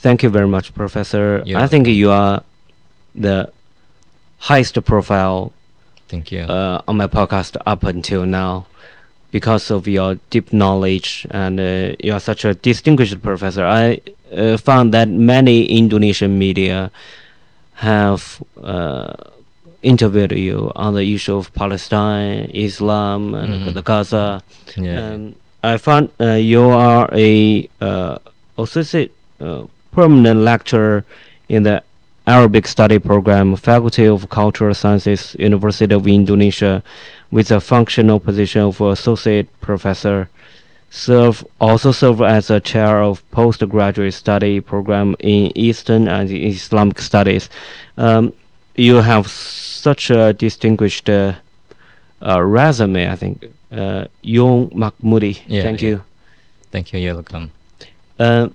Thank you very much, Professor. I think you are the highest profile Thank you. uh, on my podcast up until now because of your deep knowledge and uh, you are such a distinguished professor. I uh, found that many Indonesian media have uh, interviewed you on the issue of Palestine, Islam, and Mhm. the Gaza. yeah. Um, I found uh, you are a uh, associate uh, permanent lecturer in the Arabic study program, Faculty of Cultural Sciences, University of Indonesia, with a functional position of associate professor. Serve also serve as a chair of postgraduate study program in Eastern and Islamic studies. Um, you have such a distinguished uh, uh, resume, I think. Uh, Yon Machmudi, Yeah, thank yeah. you. Thank you. You're welcome. Uh,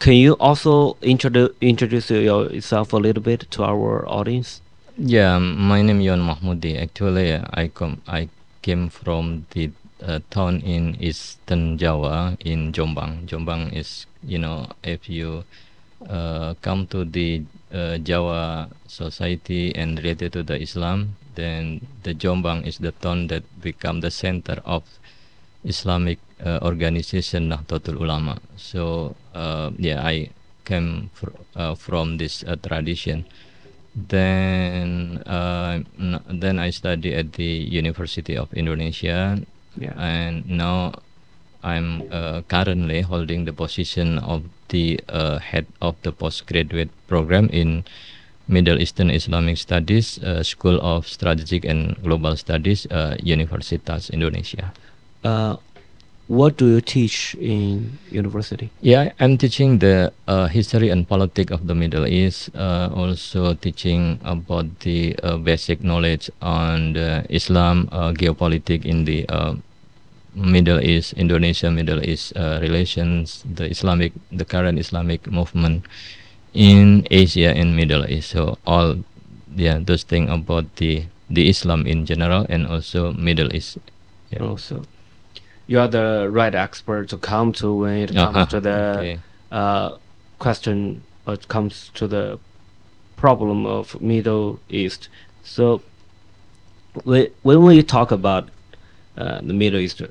can you also introduce introduce yourself a little bit to our audience? Yeah, my name is Yon Machmudi. Actually, I come I came from the uh, town in Eastern Java in Jombang. Jombang is you know if you uh, come to the uh, Java society and related to the Islam, then the Jombang is the town that become the center of Islamic uh, organization Nahdlatul Ulama. So uh, yeah, I came fr- uh, from this uh, tradition. Then uh, then I study at the University of Indonesia, Yeah. and now I'm uh, currently holding the position of the uh, head of the postgraduate program in Middle Eastern Islamic Studies, uh, School of Strategic and Global Studies, uh, Universitas Indonesia. What do you teach in university? Yeah, I'm teaching the uh, history and politics of the Middle East. Uh, also teaching about the uh, basic knowledge on the Islam uh, geopolitics in the uh, Middle East, Indonesia Middle East uh, relations, the Islamic, the current Islamic movement in Asia and Middle East. So all, yeah, those things about the the Islam in general and also Middle East. Yeah. Also, you are the right expert to come to when it comes Uh-huh, to the okay. uh, question. Or it comes to the problem of Middle East. So, we, when we talk about uh, the Middle East,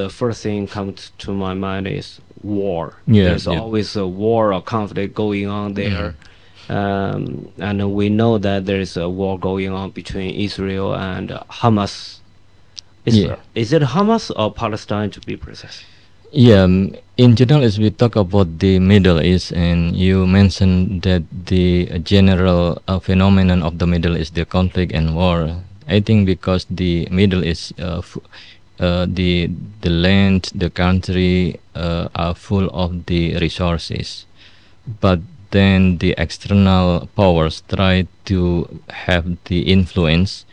the first thing comes to my mind is war. Yeah, There's yeah. Mm-hmm. always a war or conflict going on there. Um, and we know that there is a war going on between Israel and uh, Hamas. Is, Yeah. is it Hamas or Palestine to be precise? Yeah, um, in general, as we talk about the Middle East, and you mentioned that the general uh, phenomenon of the Middle East, is the conflict and war. I think because the Middle East, uh, f- uh, the the land, the country uh, are full of the resources, but then the external powers try to have the influence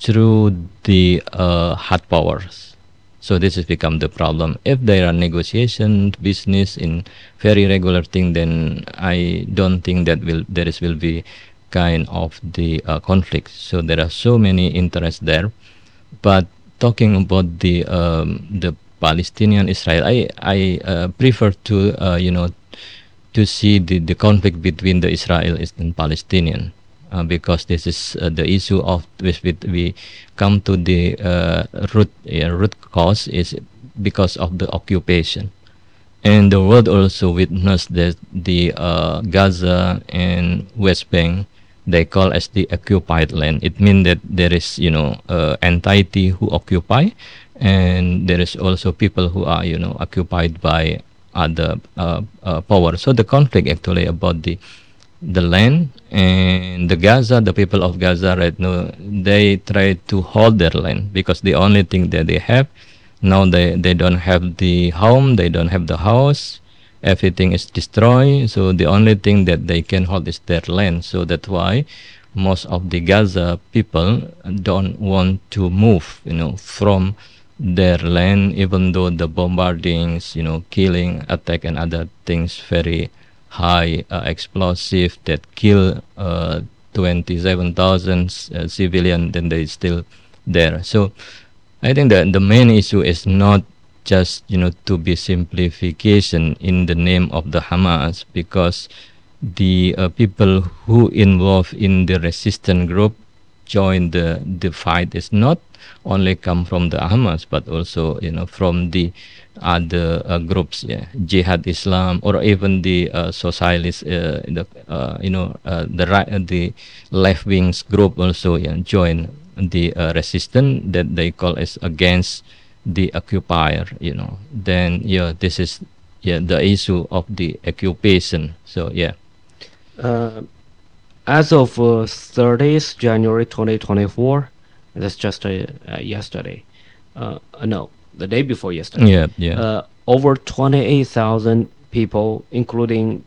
through the uh, hard powers. So this has become the problem. If there are negotiation, business in very regular thing, then I don't think that will there is will be kind of the uh, conflict. So there are so many interests there. But talking about the um, the Palestinian Israel, I I uh, prefer to uh, you know to see the, the conflict between the Israelis and Palestinian uh, because this is uh, the issue of which we, come to the uh, root root cause is because of the occupation and the world also witnessed that the uh, Gaza and West Bank they call as the occupied land. It means that there is you know uh, entity who occupy, and there is also people who are you know occupied by other uh, power. So the conflict actually about the the land and the Gaza, the people of Gaza right now, they try to hold their land because the only thing that they have now they they don't have the home, they don't have the house, everything is destroyed. So the only thing that they can hold is their land. So that's why most of the Gaza people don't want to move, you know, from their land, even though the bombardings, you know, killing, attack, and other things very high uh, explosive that kill uh, 27,000 uh, civilian, then they still there. So I think that the main issue is not just you know to be simplification in the name of the Hamas because the uh, people who involved in the resistance group join the the fight is not only come from the Hamas but also you know from the other uh, groups yeah. Jihad Islam or even the uh, socialist uh, the uh, you know uh, the right the left wings group also yeah, join the uh, resistance that they call as against the occupier you know. Then yeah this is yeah the issue of the occupation. So yeah. Uh, as of uh, 30th January 2024, that's just uh, uh, yesterday. Uh, uh, no, the day before yesterday. yeah yeah Uh, over 28,000 people, including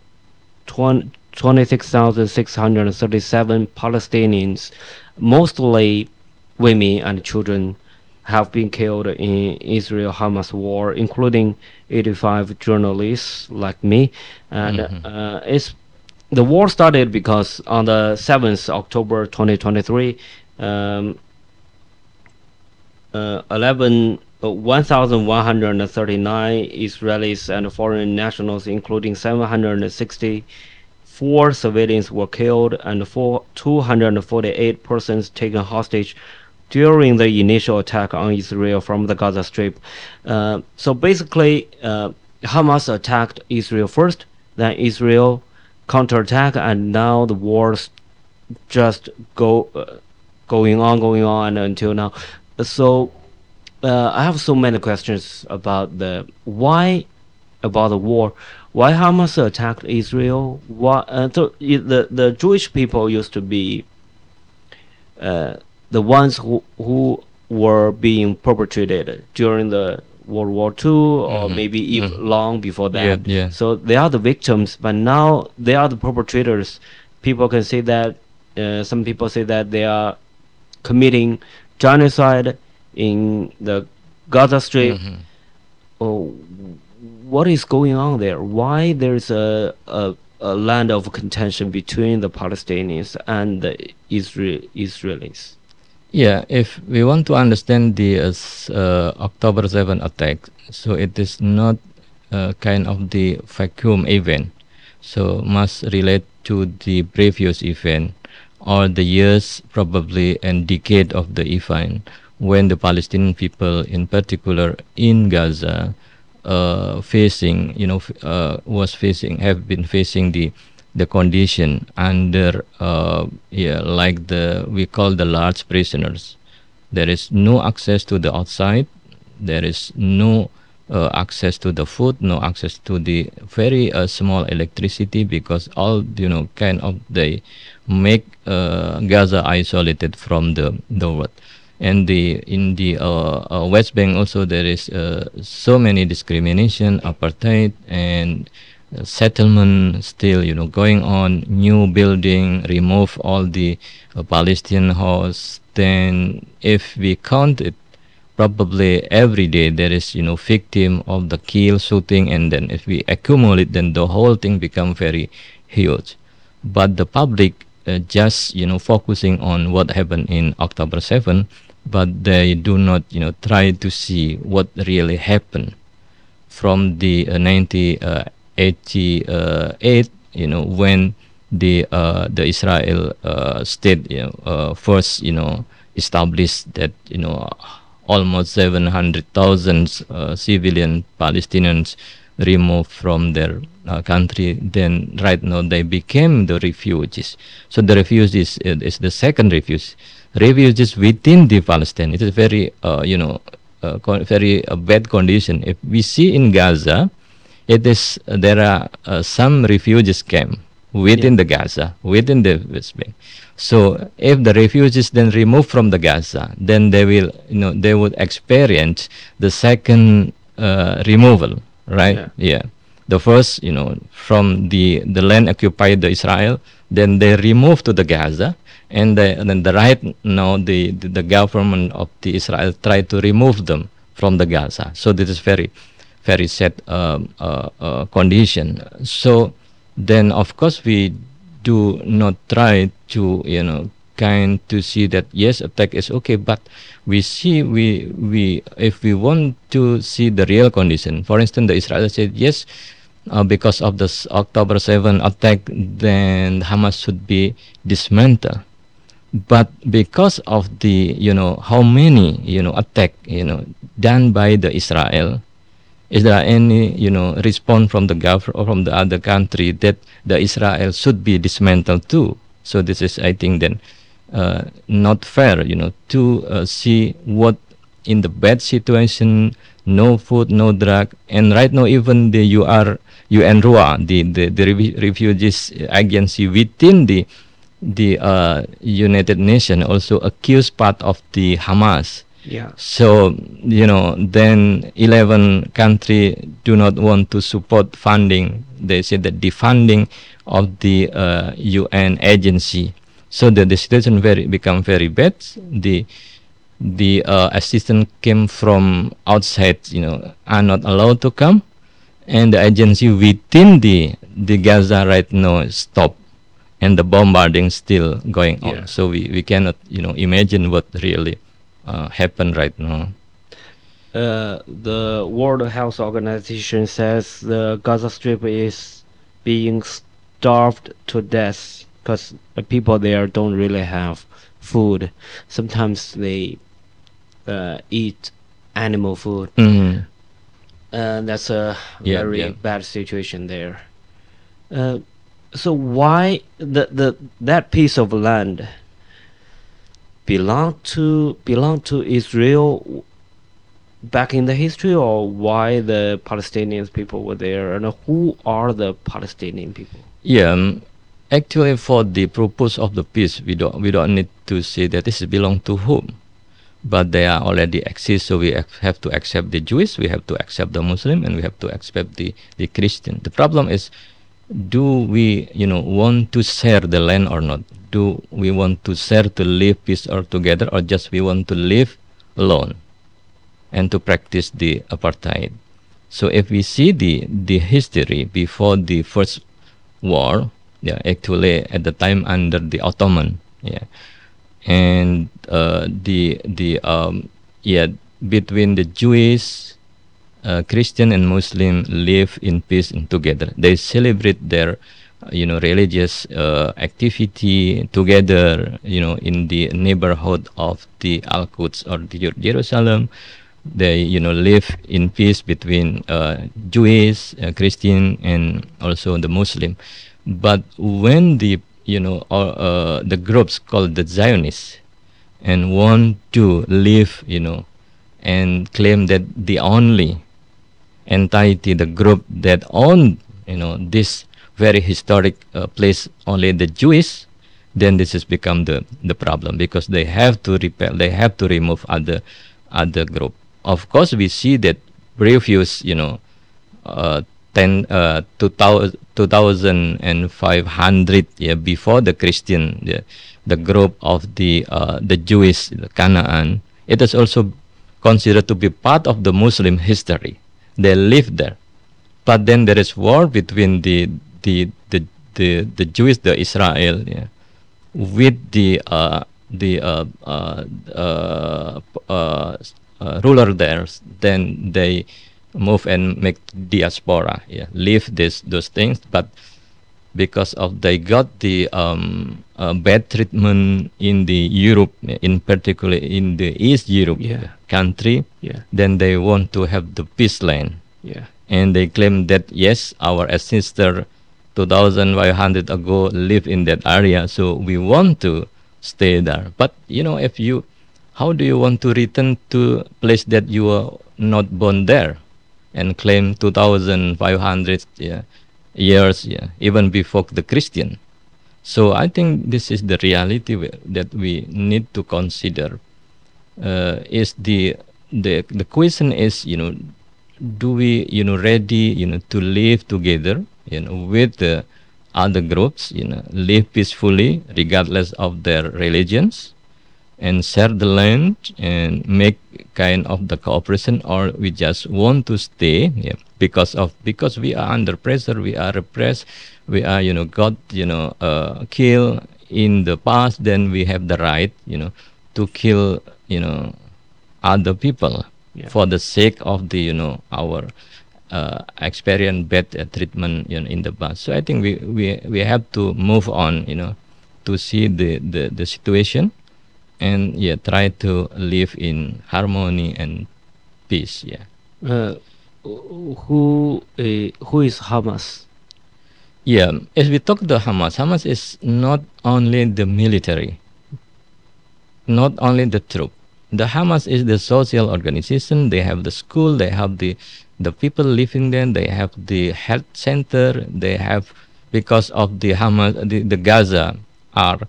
20 26,637 Palestinians, mostly women and children, have been killed in Israel-Hamas war, including 85 journalists like me. And uh, it's the war started because on the 7th October 2023, um, uh, 11, uh, 1,139 Israelis and foreign nationals, including 764 civilians, were killed and four, 248 persons taken hostage during the initial attack on Israel from the Gaza Strip. Uh, so basically, uh, Hamas attacked Israel first, then Israel counterattack, and now the war's just go uh, going on, going on until now. So uh, I have so many questions about the why about the war. Why Hamas attacked Israel? Why uh, so the the Jewish people used to be uh, the ones who who were being perpetrated during the World War II or Mhm, maybe even mhm. long before that. Yeah, yeah. So they are the victims, but now they are the perpetrators. People can say that. Uh, some people say that they are committing genocide in the Gaza Strip. Mhm. Oh, what is going on there? Why there's a, a a land of contention between the Palestinians and the Israel Israelis? Yeah, if we want to understand the uh, uh, October 7 attack, so it is not uh, kind of the vacuum event, so must relate to the previous event or the years probably and decade of the event when the Palestinian people, in particular in Gaza, uh, facing you know uh, was facing have been facing the the condition under uh, yeah like the we call the large prisoners. There is no access to the outside. There is no uh, access to the food no access to the very uh, small electricity because all you know kind of they make uh, gaza isolated from the the world and the in the uh, uh, West Bank also there is uh, so many discrimination, apartheid, and uh, settlement still you know going on. New building, remove all the uh, Palestinian house. Then if we count it, probably every day there is you know victim of the kill, shooting, and then if we accumulate, then the whole thing become very huge. But the public uh, just you know focusing on what happened in October 7 but they do not you know try to see what really happened. From the uh, 1988 you know when the uh, the Israel uh, state you know uh, first you know established that you know almost 700,000 uh, civilian Palestinians removed from their uh, country then right now they became the refugees. So the refugees uh, is the second refuge refugees within the palestine. It is very uh, you know uh, very uh, bad condition. If we see in gaza it is there are uh, some refugees camp within the gaza within the west bank. So if the refugees then removed from the gaza then they will you know they would experience the second uh, removal right? Yeah. yeah. The first you know from the the land occupied the israel then they remove to the gaza and, the, then the right now the, the the government of the israel try to remove them from the gaza so this is very very sad um, uh, uh, condition so then of course we do not try to you know kind to see that yes, attack is okay, but we see we we if we want to see the real condition. For instance, the Israel said yes. Uh, because of the October 7 attack, then Hamas should be dismantled but because of the you know how many you know attack you know done by the Israel is there any you know response from the government or from the other country that the Israel should be dismantled too? So this is I think then uh, not fair you know to uh, see what in the bad situation no food no drug and right now even the UR UNRWA the the, the refugees agency within the the uh, United Nations also accused part of the Hamas. Yeah. So you know, then eleven country do not want to support funding. They say that the funding of the uh, UN agency. So the, the situation very become very bad. The the uh, assistance came from outside. You know, are not allowed to come, and the agency within the the Gaza right now stop and the bombarding still going on. Yeah. So we, we cannot you know imagine what really uh, happened right now. Uh, the World Health Organization says the Gaza Strip is being starved to death because the people there don't really have food. Sometimes they uh, eat animal food. Mhm. Uh, that's a Yeah, very yeah. bad situation there. Uh, so why the the that piece of land belong to belong to Israel back in the history, or why the Palestinian people were there, and who are the Palestinian people? Yeah, um, actually, for the purpose of the peace, we don't we don't need to say that this belong to whom, but they are already exist. So we have to accept the Jewish, we have to accept the Muslim, and we have to accept the the Christian. The problem is, do we you know want to share the land or not? Do we want to share to live peace or together, or just we want to live alone, and to practice the apartheid? So if we see the the history before the first war, yeah, actually at the time under the Ottoman, yeah, and uh, the the um, yeah between the Jewish, uh, Christian and Muslim live in peace and together. They celebrate their you know religious uh, activity together you know in the neighborhood of the Al-Quds or the Jerusalem they you know live in peace between uh, Jewish, uh, Christian, and also the Muslim. But when the you know uh, uh, the groups called the Zionists and want to live you know and claim that the only entity, the group that own you know this very historic uh, place only the Jewish, then this has become the the problem because they have to repel, they have to remove other other group. Of course, we see that previous you know uh, 10 uh, 2000, 2500 yeah, before the Christian the, the group of the uh, the Jewish the Canaan it is also considered to be part of the Muslim history they live there but then there is war between the the the the, the Jewish the Israel yeah, with the uh, the uh, uh, uh, uh, uh, ruler there, then they move and make diaspora. Yeah, leave this those things, but because of they got the um, uh, bad treatment in the Europe, in particular in the East Europe Yeah. country, Yeah, then they want to have the peace land yeah, and they claim that yes, our ancestor 2500 ago lived in that area, so we want to stay there. But you know, if you, how do you want to return to place that you were not born there, and claim 2500 yeah, years, yeah, even before the Christian? So I think this is the reality that we need to consider. Uh, is the the the question is you know do we you know ready you know to live together you know with the other groups you know live peacefully regardless of their religions and share the land and make kind of the cooperation or we just want to stay yeah, because of because we are under pressure we are repressed we are you know got you know uh, killed in the past, then we have the right, you know, to kill, you know, other people Yeah. for the sake of the, you know, our uh, experience bad uh, treatment you know, in the past. So I think we, we we have to move on, you know, to see the, the, the situation and yeah, try to live in harmony and peace. Yeah. Uh, who uh, who is Hamas? Yeah, as we talk the Hamas, Hamas is not only the military, not only the troop. The Hamas is the social organization. They have the school. They have the the people living there. They have the health center. They have because of the Hamas, the, the Gaza are,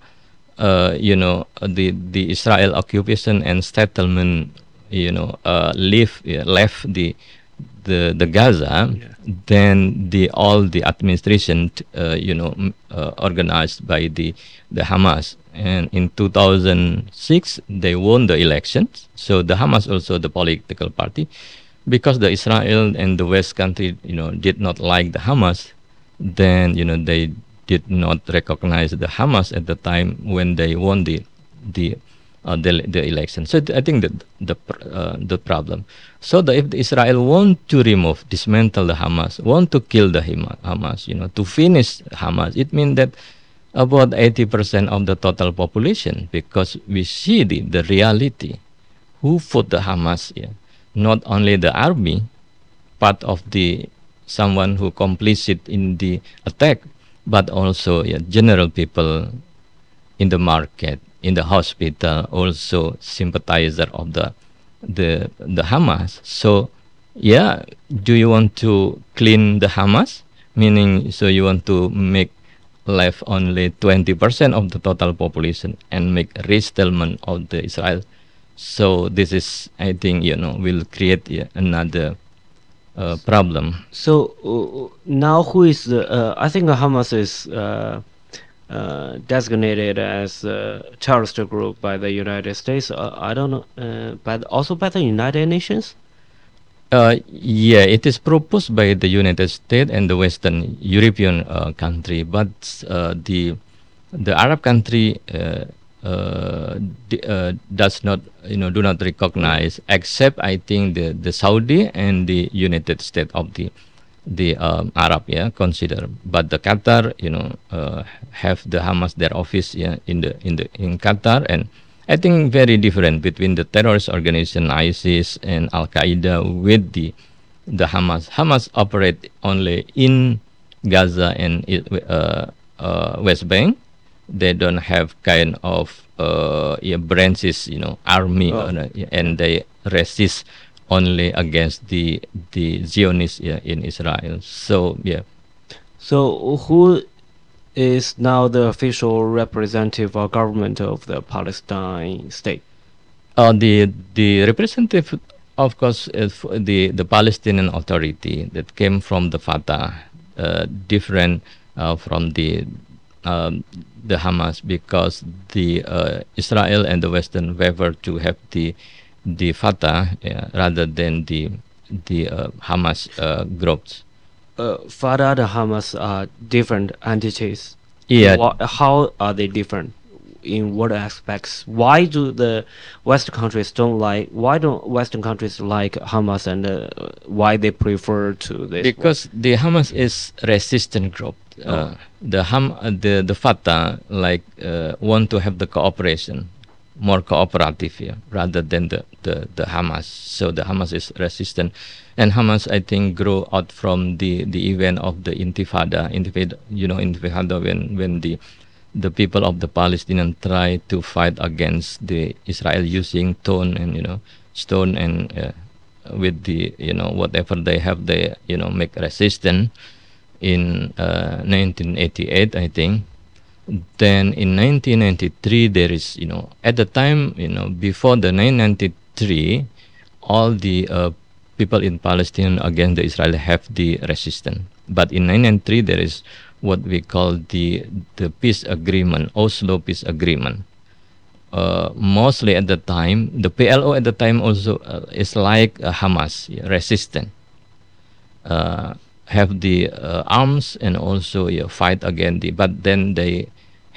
uh, you know, the the Israel occupation and settlement, you know, uh, leave left the the the Gaza, then the all the administration, uh, you know, m- uh, organized by the the Hamas. And in 2006, they won the elections. So the Hamas also the political party, because the Israel and the West country, you know, did not like the Hamas. Then you know they did not recognize the Hamas at the time when they won the the uh, the, the election. So I think that the uh, the problem. So the, if Israel want to remove, dismantle the Hamas, want to kill the Hama- Hamas, you know, to finish Hamas, it means that about 80% of the total population, because we see the, the reality, who fought the Hamas, yeah? not only the army, part of the someone who complicit in the attack, but also yeah, general people in the market, in the hospital, also sympathizer of the the the Hamas. So, yeah, do you want to clean the Hamas? Meaning, so you want to make left only 20% of the total population and make resettlement of the Israel. So this is, I think, you know, will create yeah, another uh, problem. So uh, now, who is the? Uh, I think Hamas is uh, uh, designated as a terrorist group by the United States. Uh, I don't know, uh, but also by the United Nations. Uh, yeah, it is proposed by the United States and the Western European uh, country, but uh, the the Arab country uh, uh, does not, you know, do not recognize, except I think the the Saudi and the United States of the the um, Arab, yeah, consider. But the Qatar, you know, uh, have the Hamas their office, yeah, in the in the in Qatar and I think very different between the terrorist organization ISIS and Al Qaeda with the the Hamas. Hamas operate only in Gaza and uh, uh, West Bank. They don't have kind of uh, yeah, branches, you know, army, Oh. uh, and they resist only against the the Zionists yeah, in Israel. So yeah, So who is now the official representative or government of the Palestine state? Uh, the the representative, of course, is the the Palestinian Authority that came from the Fatah, uh, different uh, from the um, the Hamas because the uh, Israel and the Western favor to have the the Fatah yeah, rather than the the uh, Hamas uh, groups. Uh, Fatah and Hamas are different entities. Yeah. Wha- how are they different? In what aspects? Why do the Western countries don't like? Why don't Western countries like Hamas and uh, why they prefer to this? one? because the Hamas is resistant group. Uh, the Ham, uh, the the Fatah like uh, want to have the cooperation, more cooperative here rather than the, the the Hamas. So the Hamas is resistant, and Hamas I think grow out from the the event of the Intifada. Intifada, you know, Intifada when when the the people of the Palestinian try to fight against the Israel using stone and you know stone and uh, with the you know whatever they have they you know make resistance in uh, 1988 I think. Then in 1993 there is you know at the time you know before the 1993 all the uh, people in Palestine against the Israel have the resistance. But in 1993 there is what we call the the peace agreement Oslo peace agreement uh, mostly at the time, the PLO at the time also uh, is like uh, Hamas, yeah, resistant, have the uh, arms and also yeah, fight against the. But then they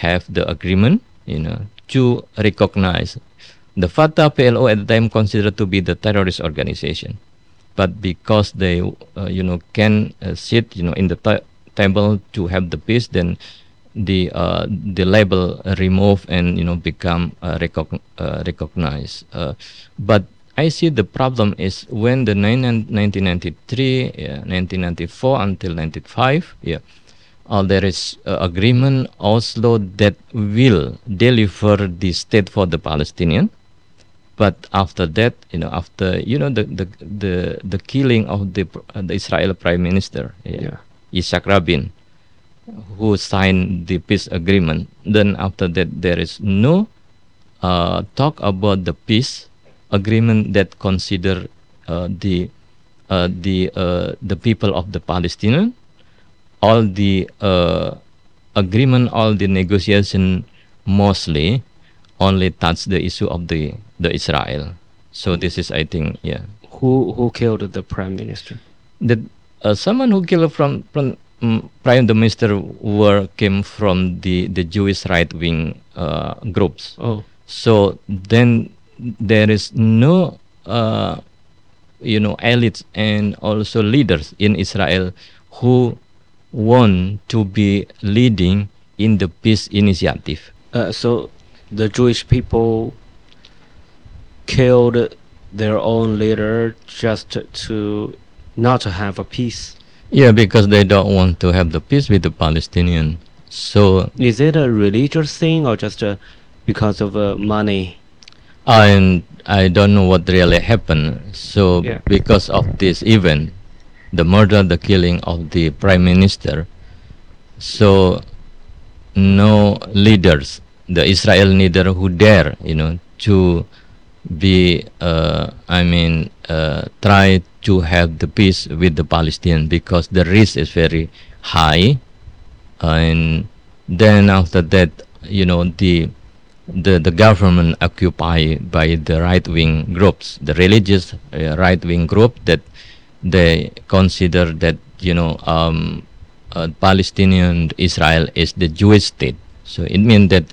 have the agreement, you know, to recognize the Fatah PLO at the time considered to be the terrorist organization, but because they, uh, you know, can uh, sit, you know, in the table to have the peace, then the uh, the label remove and you know become uh, recogn- uh, recognized. Uh, but I see the problem is when the 1993, yeah, 1994 until 95, yeah, uh, there is uh, agreement Oslo that will deliver the state for the Palestinian. But after that, you know, after you know the the the, the killing of the the Israel Prime Minister, yeah, Yitzhak Rabin, who signed the peace agreement. Then after that, there is no uh, talk about the peace agreement that consider uh, the uh, the uh, the people of the Palestinian, all the uh, agreement, all the negotiation mostly only touch the issue of the the Israel. So this is, I think, yeah, Who who killed the prime minister? that uh, someone who killed from from um, prime minister were came from the the Jewish right wing uh, groups. Oh, So then there is no, uh, you know, elites and also leaders in Israel who want to be leading in the peace initiative. uh, so the Jewish people killed their own leader just to not to have a peace. Yeah, because they don't want to have the peace with the Palestinian. So Is it a religious thing or just uh, because of uh, money? and I don't know what really happened. So Yeah. because of this event, the murder, the killing of the prime minister, so no leaders, the Israel leader who dare, you know, to be, uh, I mean, uh, try to have the peace with the Palestinian because the risk is very high, and then after that, you know, the the, the government occupied by the right wing groups, the religious uh, right wing group that they consider that you know um, uh, Palestinian Israel is the Jewish state. So it means that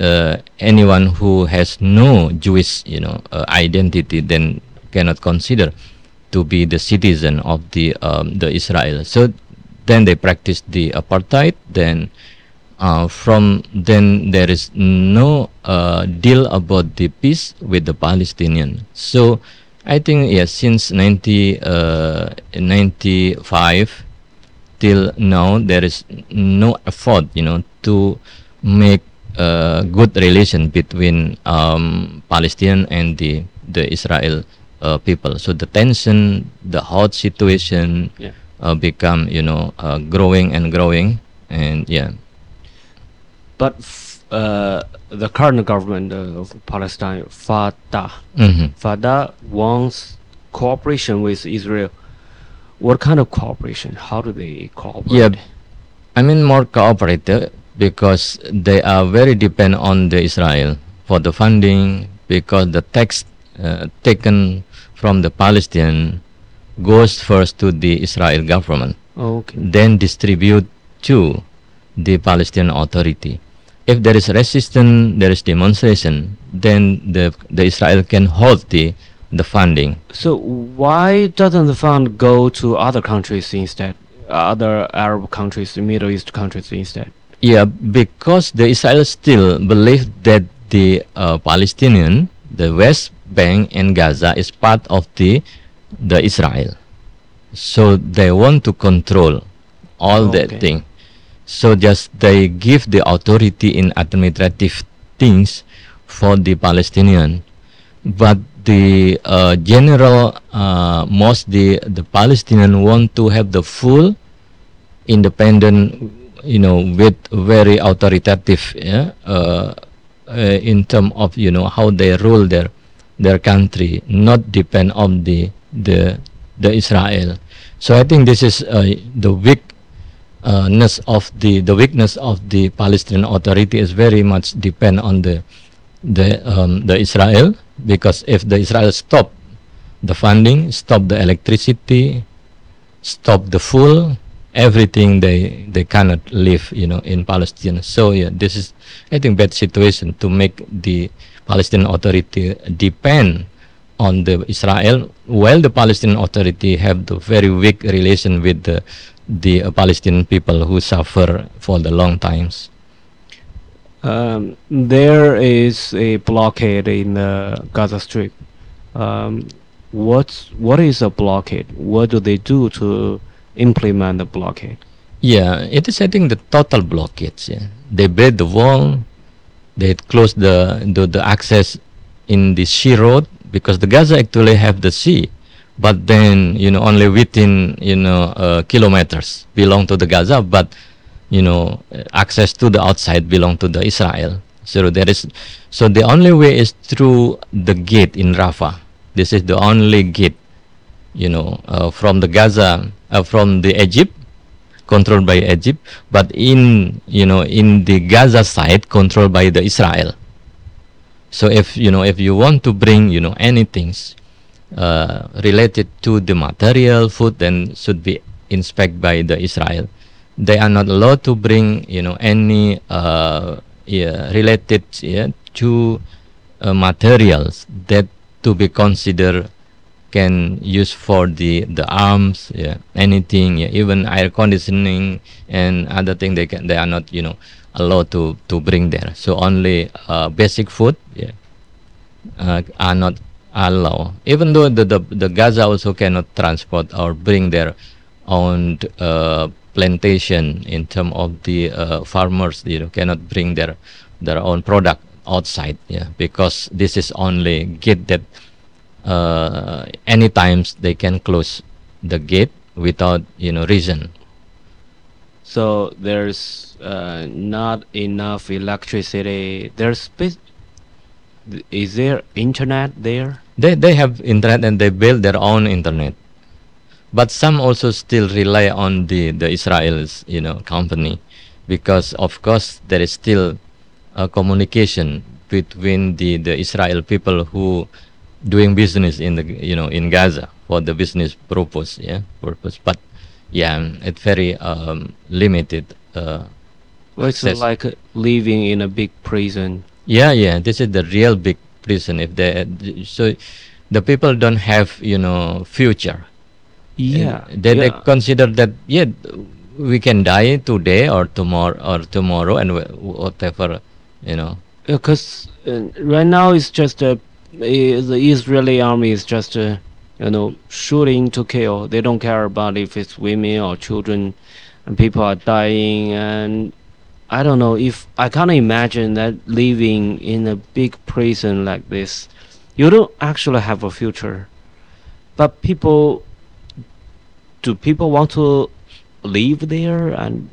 uh, anyone who has no Jewish you know uh, identity then cannot consider to be the citizen of the um, the Israel. So then they practice the apartheid. Then uh, from then there is no uh, deal about the peace with the Palestinian. So I think yes, since 90, uh, 95 till now there is no effort, you know, to make a good relation between um, Palestinian and the the Israel uh, people. So the tension, the hot situation, Yeah. uh, become you know uh, growing and growing, and yeah. But f- uh, the current government of Palestine, Fatah, hmm Fatah wants cooperation with Israel. What kind of cooperation? How do they cooperate? Yeah, I mean more cooperative because they are very dependent on the Israel for the funding because the tax uh, taken from the Palestinian goes first to the Israel government, Okay. then distribute to the Palestinian Authority. If there is resistance, there is demonstration, then the the Israel can hold the the funding. So why doesn't the fund go to other countries instead? Other Arab countries, Middle East countries instead? Yeah, because the Israel still believe that the uh, Palestinian, the West Bank and Gaza is part of the the Israel. So they want to control all that thing. So just they give the authority in administrative things for the Palestinian, but the uh, general uh, most the the Palestinian want to have the full independent you know with very authoritative yeah, uh, uh, in term of you know how they rule their their country not depend on the the the Israel so I think this is uh, the weakness of the the weakness of the Palestinian authority is very much depend on the the um, the Israel because if the Israel stop the funding stop the electricity stop the fuel everything they they cannot live you know in Palestine. So yeah, this is I think bad situation to make the Palestinian Authority depend on the Israel, while the Palestinian Authority have the very weak relation with the the uh, Palestinian people who suffer for the long times. Um, there is a blockade in the Gaza Strip. Um, what's what is a blockade? What do they do to implement the blockade? Yeah, it is I think the total blockage. Yeah, they build the wall, they close the the, the access in the sea road because the Gaza actually have the sea, but then you know only within you know uh, kilometers belong to the Gaza, but you know access to the outside belong to the Israel. So there is, so the only way is through the gate in Rafah. This is the only gate, you know, uh, from the Gaza, uh, from the Egypt, controlled by Egypt, but in you know in the Gaza side controlled by the Israel. So if you know if you want to bring you know anything uh, related to the material food, then should be inspected by the Israel. They are not allowed to bring you know any uh, yeah, related yeah, to uh, materials that to be considered can use for the the arms yeah anything yeah, even air conditioning and other thing they can they are not you know allowed to to bring there. So only uh, basic food yeah uh, are not allowed. Even though the, the the gaza also cannot transport or bring their own uh, plantation in terms of the uh, farmers you know cannot bring their their own product outside yeah because this is only get that uh, any times they can close the gate without you know reason So there's uh, not enough electricity. There's. Is there internet there? they they have internet and they build their own internet but some also still rely on the the israel's you know company because of course there is still a communication between the the israel people who doing business in the you know in gaza for the business purpose yeah purpose but yeah it's very um, limited uh, Well, it's Access. like living in a big prison. Yeah, yeah. This is the real big prison. If they so, the people don't have you know future. Yeah. And they, they consider that yeah, we can die today or tomorrow or tomorrow and whatever, you know. because uh, right now it's just eh, the Israeli army is just uh, you know shooting to kill. They don't care about if it's women or children, and people are dying. And I don't know if I can't imagine that living in a big prison like this, you don't actually have a future. But people, do people want to live there and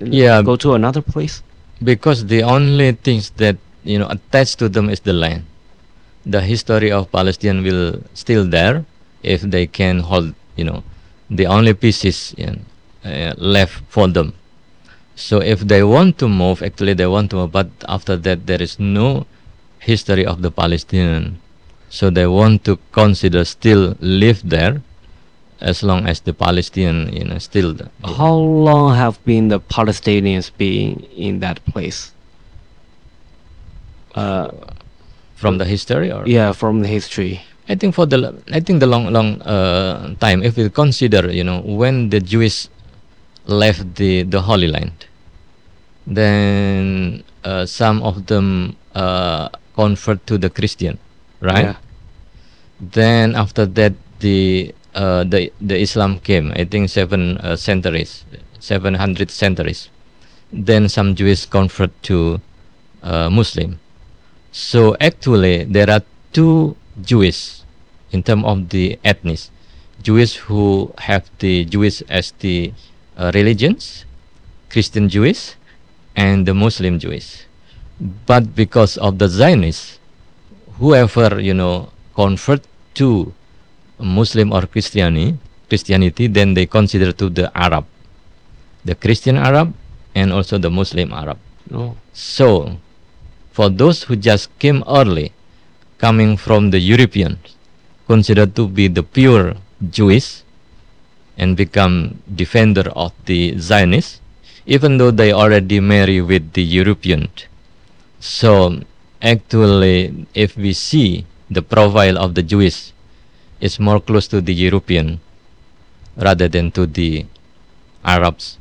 Yeah. go to another place? because the only things that you know attached to them is the land the history of palestine will still there if they can hold you know the only pieces you know, uh, left for them. So if they want to move actually they want to move but after that there is no history of the palestinian. So they want to consider still live there as long as the palestinian you know still How long have been the Palestinians being in that place? Uh, from the history or yeah, from the history. I think for the i think the long long uh, time if we consider you know when the Jewish left the the Holy Land, then uh, some of them uh, convert to the Christian, right? Yeah. Then after that the uh, the the Islam came. I think seven uh, centuries, seven hundred centuries. Then some Jews convert to uh, Muslim. So actually there are two Jewish in terms of the ethnic, Jewish who have the Jewish as the uh, religions, Christian Jewish, and the Muslim Jewish. But because of the Zionists, whoever you know convert to Muslim or Christianity, Christianity, then they consider to the Arab, the Christian Arab, and also the Muslim Arab. No. So, for those who just came early, coming from the Europeans, considered to be the pure Jewish, and become defender of the Zionists, even though they already marry with the European. So actually, if we see the profile of the Jewish, is more close to the European rather than to the Arabs,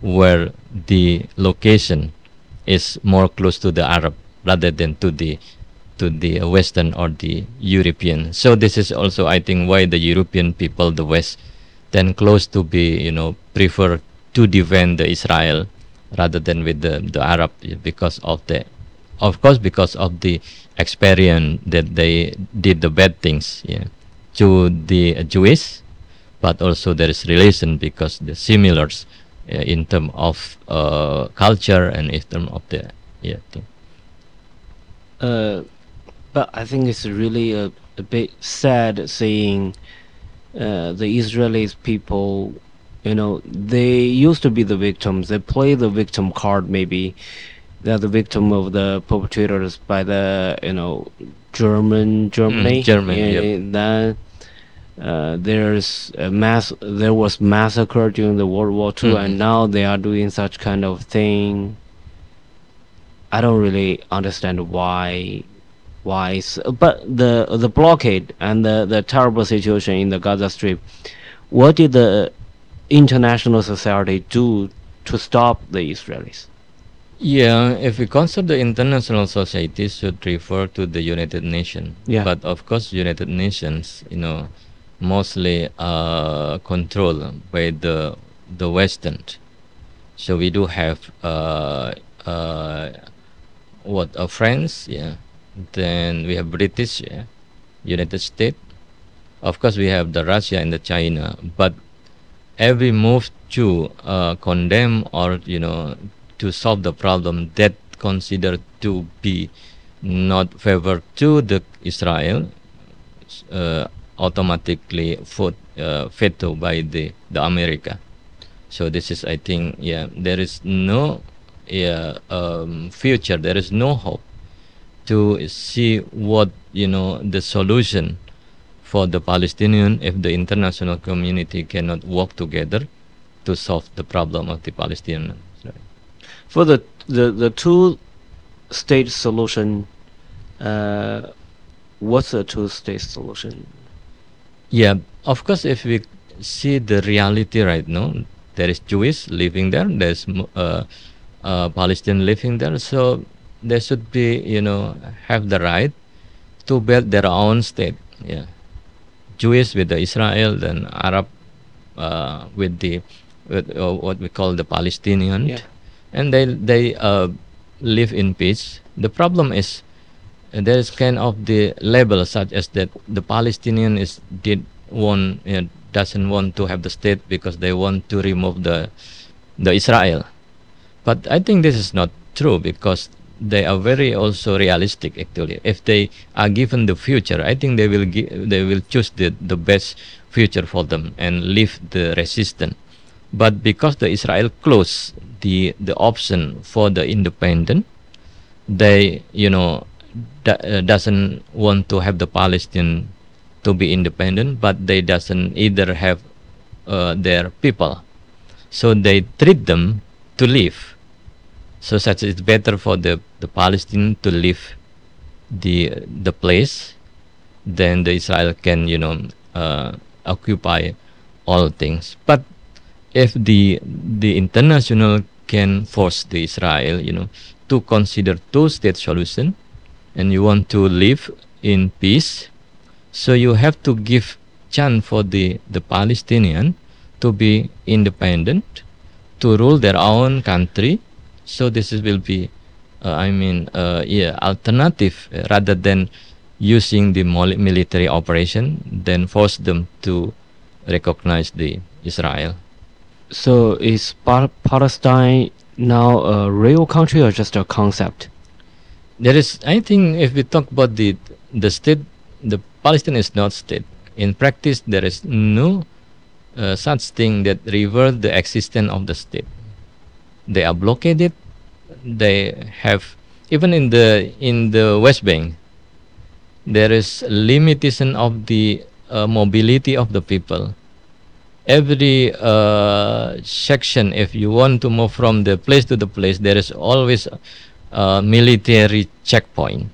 where the location is more close to the Arab rather than to the to the Western or the European. So this is also, I think, why the European people, the West, then close to be, you know, prefer to defend the Israel rather than with the, the Arab because of the, of course, because of the experience that they did the bad things, yeah, to the Jewish, but also there is relation because the similars uh, in terms of uh, culture and in terms of the yeah thing. Uh, but I think it's really a, a bit sad seeing uh, the Israelis people, you know, they used to be the victims. They play the victim card maybe. They're the victim of the perpetrators by the, you know, German, Germany. Mm, German, Yeah, yep. Then uh, there's a mass. There was massacre during the World War II, Mhm. and now they are doing such kind of thing. I don't really understand why why but the the blockade and the, the terrible situation in the Gaza Strip what did the international society do to stop the Israelis Yeah, if we consider the international society should refer to the United Nations. Yeah. But of course, United Nations, you know, mostly uh, controlled by the the Western. So we do have uh, uh, what uh, France, yeah. Then we have British, yeah, United States. Of course, we have the Russia and the China. But every move to uh, condemn or you know to solve the problem that considered to be not favor to the Israel uh, automatically vote uh, veto by the the America. So this is I think yeah there is no yeah um, future there is no hope to see what you know the solution for the Palestinian if the international community cannot work together to solve the problem of the Palestinian. for the the, the two state solution uh, what's the two state solution Yeah, of course, if we see the reality right now, there is Jewish living there, there's uh, uh, Palestinian living there, so they should be, you know, have the right to build their own state. Yeah, Jewish with the Israel, then Arab uh, with the with uh, what we call the Palestinian, Yeah. and they they uh, live in peace. The problem is there is kind of the label such as that the Palestinian is did want you know, doesn't want to have the state because they want to remove the the Israel. But I think this is not true because they are very also realistic actually. If they are given the future, I think they will they will choose the, the best future for them and leave the resistance. But because the Israel closed the the option for the independent, they you know uh, doesn't want to have the Palestinian to be independent, but they doesn't either have uh, their people, so they treat them to live. So such it's better for the the Palestinian to leave the the place, then the Israel can you know uh, occupy all things. But if the the international can force the Israel, you know, to consider two-state solution, and you want to live in peace, so you have to give chance for the the Palestinian to be independent, to rule their own country. So this is, will be, uh, I mean, uh, yeah, alternative uh, rather than using the military operation, then force them to recognize the Israel. so is pa- Palestine now a real country or just a concept There is, I think, if we talk about the the state, the Palestine is not state. In practice, there is no uh, such thing that revert the existence of the state. They are blockaded. They have even in the in the West Bank. There is limitation of the uh, mobility of the people. every uh, section, if you want to move from the place to the place, there is always a military checkpoint.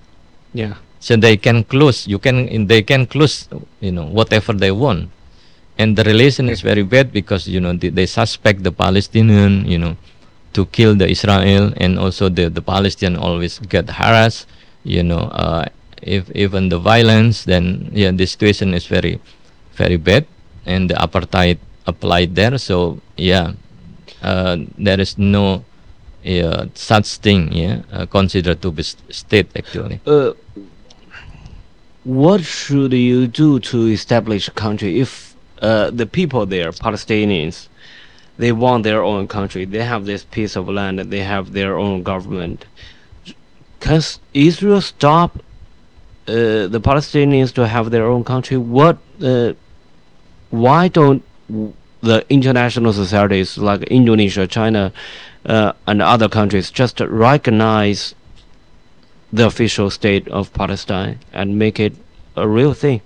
Yeah. So they can close. You can they can close. You know whatever they want, and the relation is very bad because you know they, they suspect the Palestinian. You know to kill the Israel, and also the the Palestinian always get harassed. You know, uh, if even the violence, then yeah, the situation is very, very bad, and the apartheid applied there. So yeah, uh, there is no uh, such thing. Yeah, uh, considered to be st- state actually. Uh, what should you do to establish a country if uh, the people there, Palestinians, they want their own country, they have this piece of land, they have their own government? Can Israel stop uh, the Palestinians to have their own country? What? Uh, why don't the international societies like Indonesia, China, uh, and other countries just recognize the official state of Palestine and make it a real thing?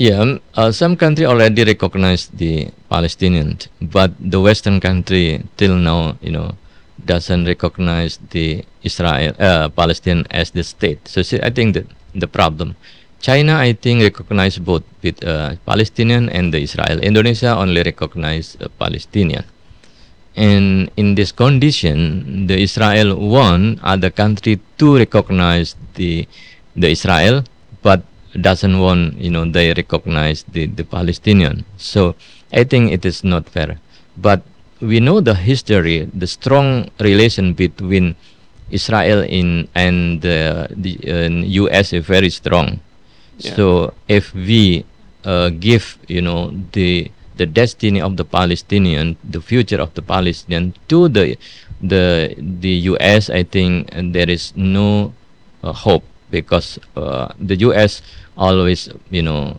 Yeah, um, uh, some country already recognize the Palestinian, but the Western country till now, you know, doesn't recognize the Israel uh, Palestine as the state. So see, I think that the problem. China, I think, recognize both with uh, Palestinian and the Israel. Indonesia only recognize uh, Palestinian. And in this condition, the Israel want other country to recognize the the Israel, but doesn't want you know they recognize the the Palestinian. So I think it is not fair. But we know the history, the strong relation between Israel in and uh, the uh, U.S. is very strong. Yeah. So if we uh, give you know the the destiny of the Palestinian, the future of the Palestinian to the the the U.S., I think there is no uh, hope because uh, the U.S. always you know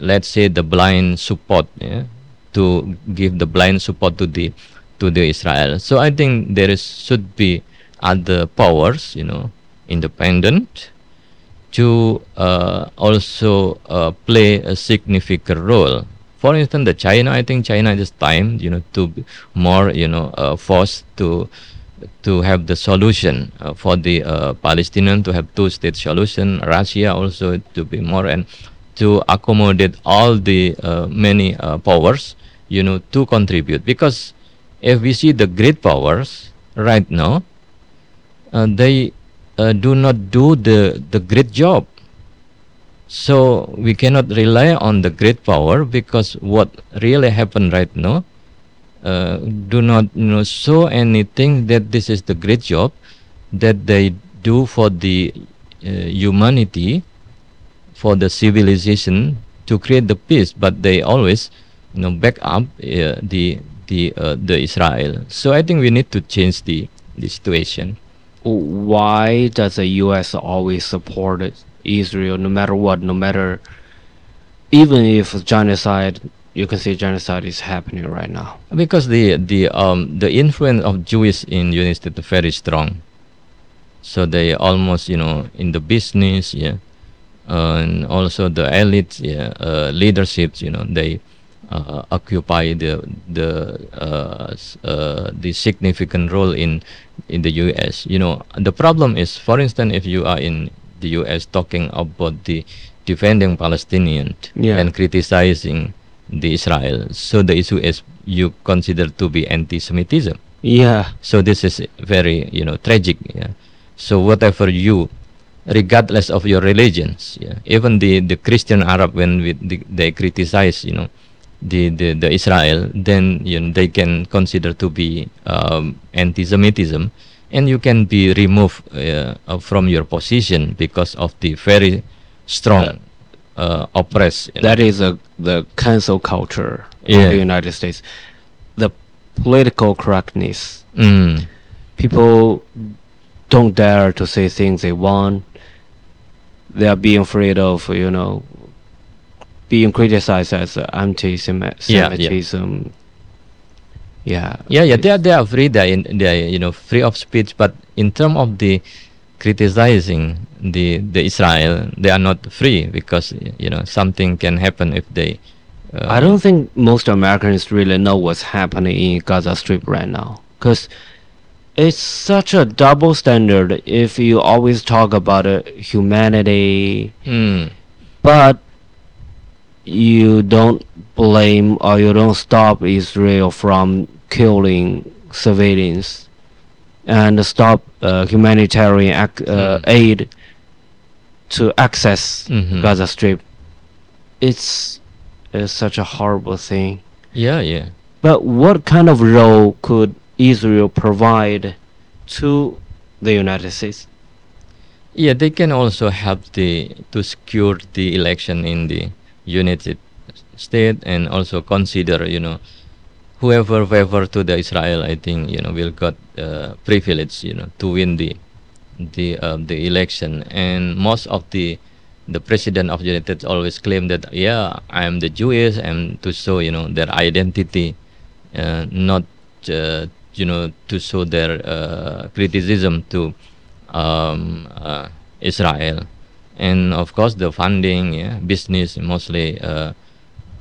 let's say the blind support yeah, to give the blind support to the to the Israel. So I think there is should be other powers, you know, independent to uh, also uh, play a significant role. For instance, the China, I think China is time, you know, to be more, you know, uh, forced to to have the solution uh, for the uh, Palestinian to have two-state solution. Russia also to be more and to accommodate all the uh, many uh, powers, you know, to contribute. Because if we see the great powers right now, uh, they uh, do not do the the great job. So we cannot rely on the great power because what really happened right now uh, do not you know show anything that this is the great job that they do for the uh, humanity for the civilization to create the peace but they always you know back up uh, the the uh, the Israel so I think we need to change the the situation Why does the U.S. always support Israel, no matter what, no matter, even if genocide, you can see genocide is happening right now. because the the um the influence of Jewish in United States is very strong. So they almost you know in the business, yeah, and also the elites, yeah, uh, leaderships, you know, they uh, occupy the the uh, uh, the significant role in in the U.S. You know, the problem is, for instance, if you are in the U.S. talking about the defending Palestinian Yeah. and criticizing the Israel, so the issue is you consider to be anti-Semitism. Yeah, So this is very you know tragic. Yeah. So whatever you, regardless of your religions, yeah, even the the Christian Arab when we, the, they criticize you know the, the the Israel, then you know they can consider to be um, anti-Semitism, and you can be removed uh, from your position because of the very strong uh, oppress. you know. that is a the cancel culture Yeah. of the United States. The political correctness. Mm. People don't dare to say things they want. They are being afraid of, you know, being criticized as anti-Semitism. Yeah, Yeah, yeah, they are they are free. They are in, they are you know free of speech. But in terms of the criticizing the the Israel, they are not free because you know something can happen if they Uh, I don't think most Americans really know what's happening in Gaza Strip right now, because it's such a double standard. If you always talk about uh, humanity, Hmm. but you don't blame or you don't stop Israel from killing civilians and stop uh, humanitarian ac- uh, Mm. aid to access Mhm. Gaza Strip. It's, it's such a horrible thing. Yeah, yeah. But what kind of role could Israel provide to the United States? Yeah, they can also help the to secure the election in the United States and also consider, you know, whoever favor to the Israel, I think, you know, will got uh, privilege, you know, to win the the uh, the election. And most of the the president of the United States always claim that yeah, I am the Jewish and to show you know their identity, uh, not uh, you know to show their uh, criticism to um, uh, Israel, and of course the funding, yeah, business mostly. Uh,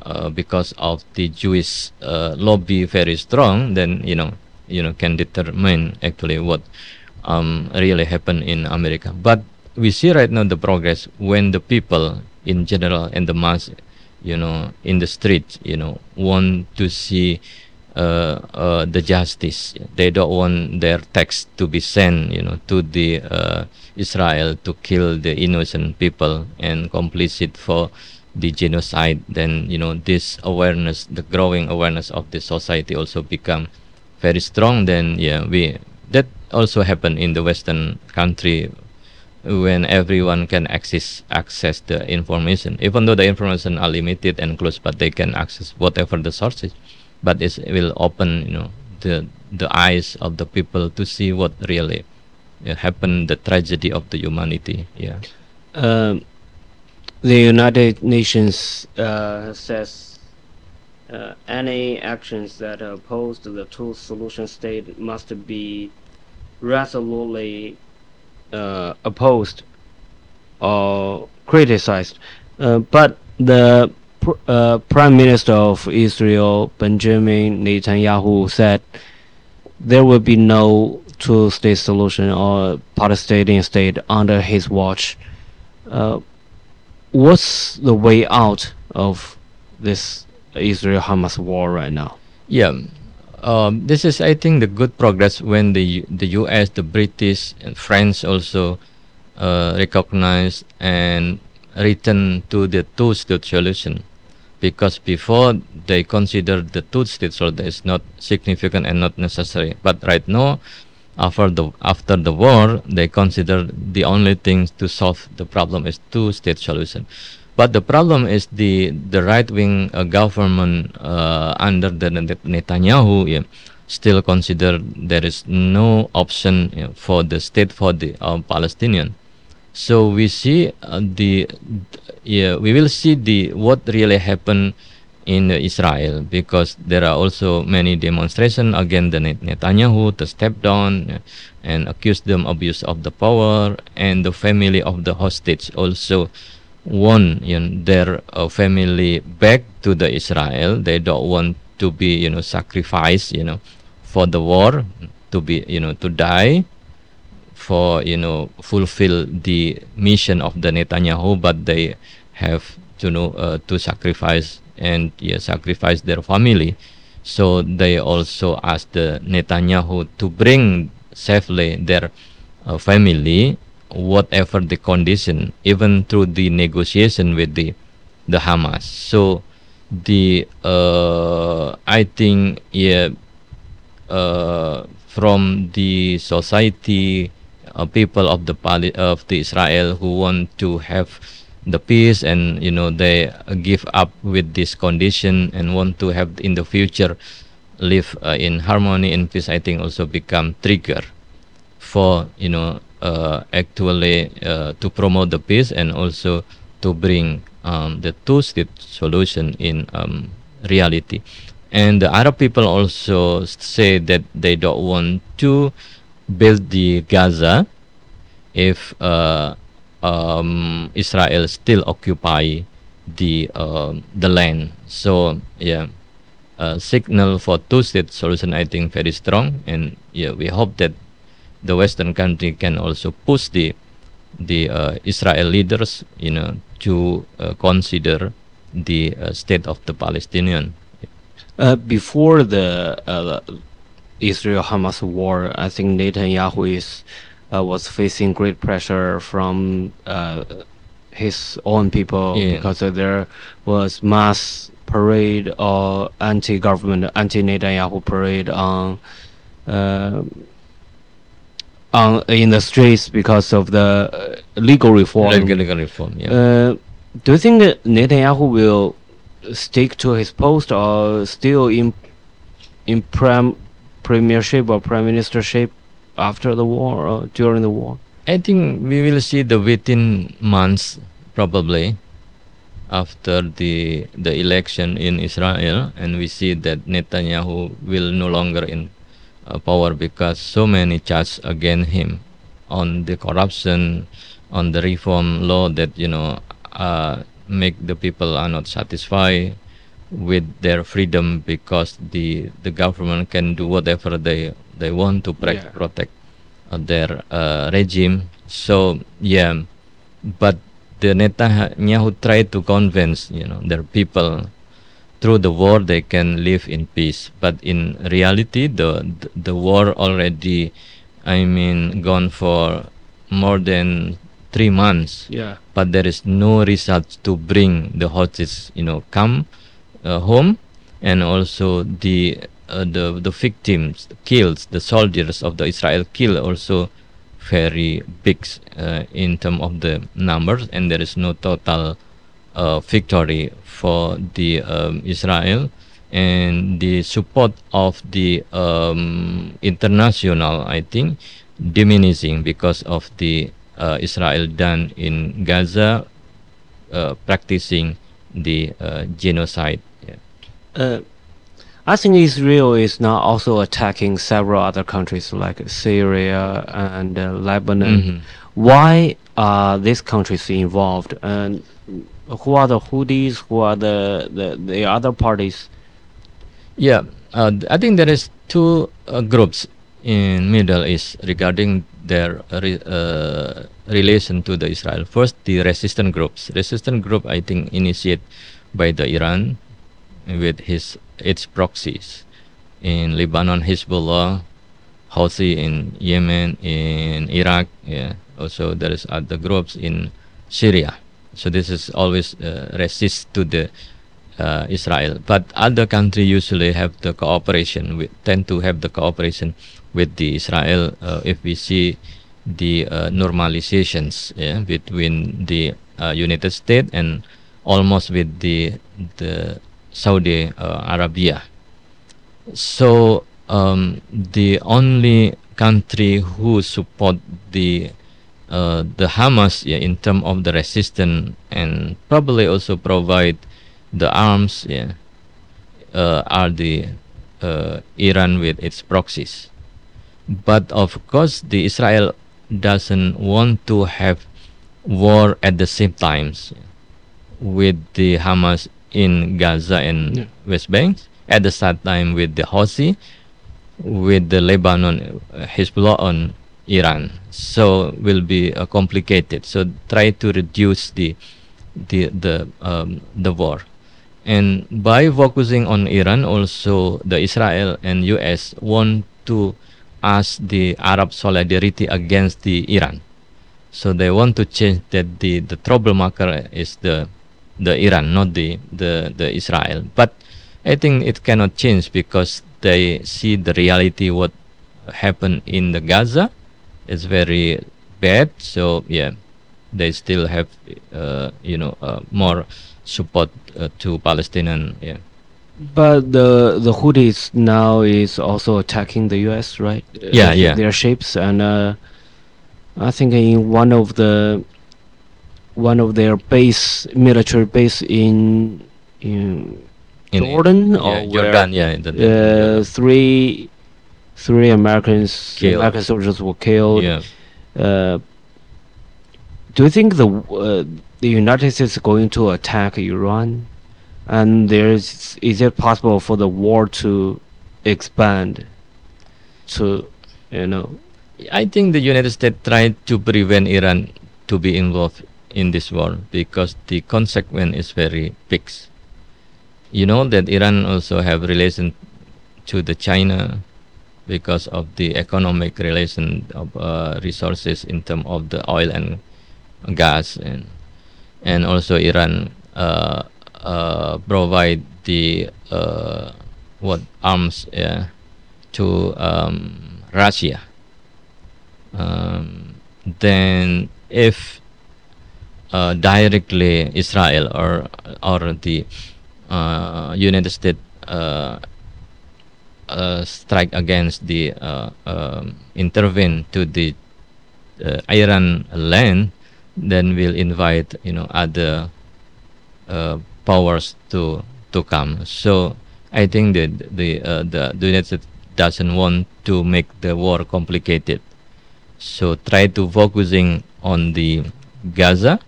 uh, because of the Jewish uh, lobby very strong, then you know you know can determine actually what um, really happened in America. But we see right now the progress when the people in general and the mass, you know, in the street, you know, want to see uh, uh, the justice. They don't want their tax to be sent, you know, to the uh, Israel to kill the innocent people and complicit for the genocide. Then you know this awareness, the growing awareness of the society also become very strong. Then yeah, we that also happen in the Western country when everyone can access access the information even though the information are limited and close but they can access whatever the sources but it will open you know the the eyes of the people to see what really uh, happened the tragedy of the humanity yeah Um, the United Nations uh, says uh, any actions that oppose the two-solution state must be resolutely uh, opposed or criticized. Uh, but the pr- uh, Prime Minister of Israel, Benjamin Netanyahu, said there will be no two-state solution or Palestinian state under his watch. What's the way out of this Israel-Hamas war right now? Yeah, um, this is, I think, the good progress when the the U.S., the British, and France also uh, recognize and return to the two-state solution, because before they considered the two-state solution is not significant and not necessary, but right now. After the after the war, they considered the only thing to solve the problem is two-state solution. But the problem is the the right wing uh, government uh, under the Netanyahu yeah, still consider there is no option for the state for the uh, Palestinian. So we see uh, the yeah we will see the what really happened in Israel because there are also many demonstrations against the Net- Netanyahu to step down and accuse them abuse of the power and the family of the hostage also want you know, their uh, family back to the Israel. They don't want to be you know sacrificed you know for the war to be you know to die for you know fulfill the mission of the Netanyahu, but they have to know uh, to sacrifice and yeah, sacrifice their family. So they also ask the Netanyahu to bring safely their uh, family, whatever the condition, even through the negotiation with the the Hamas. So the uh, I think yeah uh, from the society uh, people of the of the Israel who want to have the peace and you know they uh, give up with this condition and want to have in the future live uh, in harmony and peace I think also become trigger for you know uh, actually uh, to promote the peace and also to bring um, the two-state solution in um, reality. And the Arab people also say that they don't want to build the Gaza if uh, um, Israel still occupy the um, the land. So yeah, uh, signal for two-state solution I think very strong, and yeah, we hope that the Western country can also push the the uh, Israel leaders, you know, to uh, consider the uh, state of the Palestinian. Uh, before the uh, Israel-Hamas war, I think Netanyahu is uh, was facing great pressure from uh, his own people Yeah. because uh, there was mass parade or anti-government, anti-Netanyahu parade on uh, on in the streets because of the uh, legal reform. Legal, legal reform. Yeah. Uh, do you think Netanyahu will stick to his post or still in in prem premiership or prime ministership after the war or during the war? I think we will see the within months probably after the the election in Israel, and we see that Netanyahu will no longer in uh, power because so many charges against him on the corruption, on the reform law that you know uh, make the people are not satisfied with their freedom because the the government can do whatever they they want to pre- Yeah. protect uh, their uh, regime. So yeah, but the Netanyahu tried to convince you know their people through the war they can live in peace. But in reality, the the, the war already, I mean, gone for more than three months Yeah. but there is no result to bring the hostages, you know, come uh, home, and also the uh, the the victims, the kills, the soldiers of the Israel kill also very big uh, in terms of the numbers, and there is no total uh, victory for the um, Israel. And the support of the um, international, I think, diminishing because of the uh, Israel done in Gaza, uh, practicing the uh, genocide. Yeah. I think Israel is now also attacking several other countries like Syria and uh, Lebanon. Mhm. Why are these countries involved? And who are the Houthis? Who are the, the, the other parties? Yeah, uh, I think there is two uh, groups in Middle East regarding their re- uh, relation to the Israel. First, the resistant groups. Resistant group, I think, initiated by the Iran with his its proxies in Lebanon, Hezbollah, Houthi in Yemen, in Iraq. Yeah, also there is other groups in Syria. So this is always uh, resist to the uh, Israel. But other country usually have the cooperation. We tend to have the cooperation with the Israel. Uh, if we see the uh, normalizations yeah, between the uh, United States and almost with the the Saudi uh, Arabia. So um, the only country who support the uh, the Hamas yeah, in terms of the resistance and probably also provide the arms yeah, uh, are the uh, Iran with its proxies. But of course, the Israel doesn't want to have war at the same times with the Hamas in Gaza and Yeah. West Bank. At the same time with the Houthi, with the Lebanon uh, Hezbollah on Iran. So will be uh, complicated. So try to reduce the the the um, the war. And by focusing on Iran, also the Israel and U.S. want to ask the Arab solidarity against the Iran. So they want to change that the the troublemaker is the the Iran, not the the the Israel. But I think it cannot change because they see the reality what happened in the Gaza is very bad. So yeah, they still have uh, you know uh, more support uh, to Palestinian. Yeah. But the the Houthis now is also attacking the U.S. right? Yeah, yeah. Their ships and uh, I think in one of the one of their base military base in in, In Jordan or Jordan, yeah, the, the- uh, three three Americans Killed. American soldiers were killed. yeah. Uh, do you think the uh, the United States is going to attack Iran? And there's is it possible for the war to expand to you know I think the United States tried to prevent Iran to be involved in this war because the consequence is very fixed. You know that Iran also have relation to the China because of the economic relation of uh, resources in terms of the oil and gas and and also Iran uh, uh, provide the uh, what arms yeah, to um, Russia. Um, then if uh, directly Israel or or the uh, United States uh, uh, strike against the uh, um, intervene to the uh, Iran land, then we'll invite you know other powers to to come. So I think that the the, the United States doesn't want to make the war complicated. So try to focusing on the Gaza,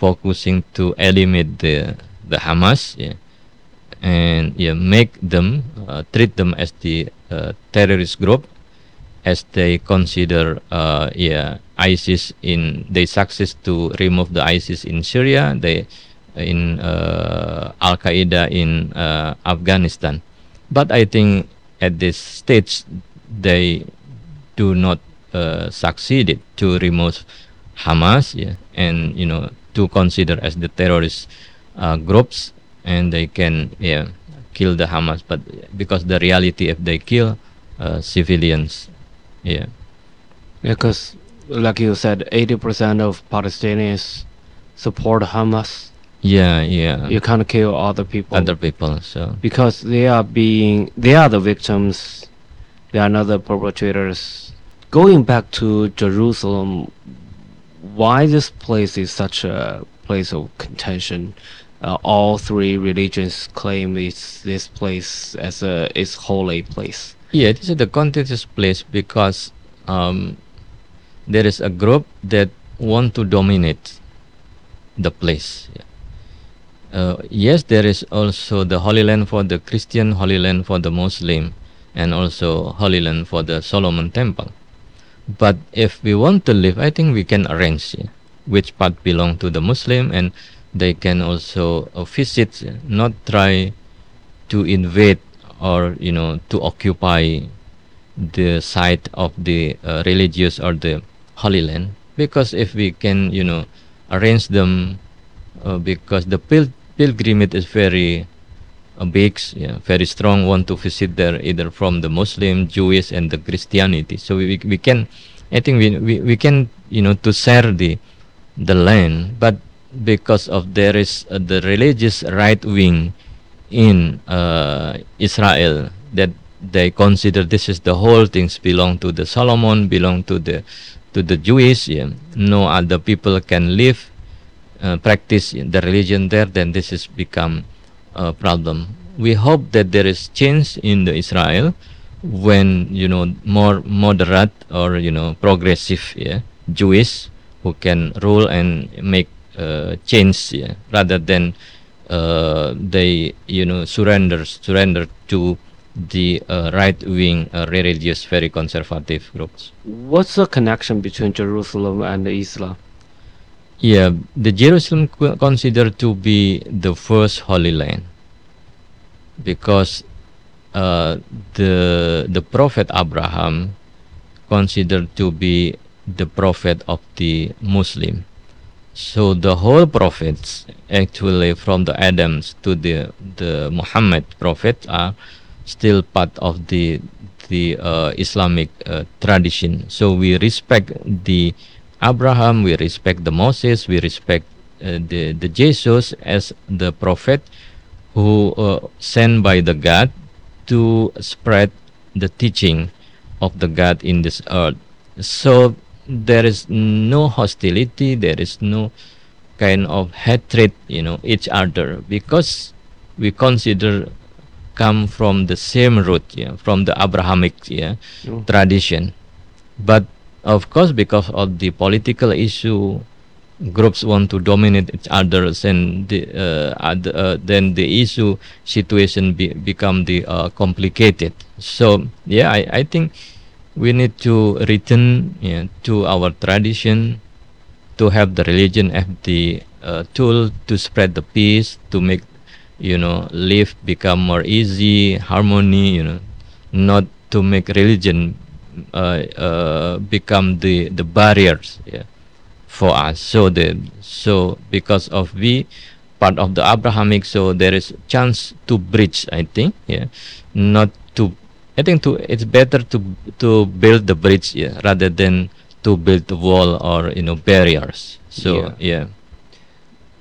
focusing to eliminate the the Hamas, yeah, and yeah, make them uh, treat them as the uh, terrorist group, as they consider uh, yeah ISIS in they success to remove the ISIS in Syria, they in uh, Al Qaeda in uh, Afghanistan. But I think at this stage they do not uh, succeeded to remove Hamas, yeah, and you know to consider as the terrorist uh, groups, and they can yeah kill the Hamas. But because the reality, if they kill uh, civilians, yeah, because like you said, eighty percent of Palestinians support Hamas. yeah, yeah, You can't kill other people other people. So because they are being they are the victims. They are not the perpetrators. Going back to Jerusalem, why this place is such a place of contention? Uh, all three religions claim it's this place as a is holy place. Yeah, this is the contentious place because um, there is a group that want to dominate the place. Yeah. Uh, yes, there is also the Holy Land for the Christian, Holy Land for the Muslim, and also Holy Land for the Solomon Temple. But if we want to live, I think we can arrange yeah, which part belong to the Muslim, and they can also uh, visit, not try to invade or you know to occupy the site of the uh, religious or the holy land. Because if we can you know arrange them uh, because the pil- pilgrimage is very big yeah, very strong want to visit there either from the muslim jewish and the christianity so we, we can i think we, we, we can you know to share the the land but because of there is uh, the religious right wing in uh, Israel that they consider this is the whole things belong to the Solomon, belong to the to the Jewish. Yeah. No other people can live, uh, practice the religion there. Then this has become a problem. We hope that there is change in the Israel when you know more moderate or you know progressive yeah, Jewish who can rule and make uh, change yeah, rather than uh, they you know surrender surrender to the uh, right wing uh, religious very conservative groups What's the connection between Jerusalem and Islam? Yeah the jerusalem considered to be the first holy land because uh, the the prophet abraham considered to be the prophet of the muslim so the whole prophets actually from the Adams to the the Muhammad prophet are still part of the the uh, Islamic uh, tradition. So we respect the Abraham, we respect the Moses, we respect uh, the the Jesus as the prophet who uh, sent by the God to spread the teaching of the God in this earth. So there is no hostility, there is no kind of hatred, you know, each other because we consider come from the same root, yeah, from the Abrahamic yeah, Mm. tradition. But of course, because of the political issue, groups want to dominate each others and the, uh, other, uh, then the issue situation be, become the uh, complicated. So yeah I, I think we need to return yeah, to our tradition to have the religion as the uh, tool to spread the peace to make you know life become more easy harmony you know not to make religion become the the barriers yeah, for us. So the so because of we part of the abrahamic so there is chance to bridge i think yeah. Not to i think to it's better to to build the bridge yeah, rather than to build the wall or you know barriers. So yeah,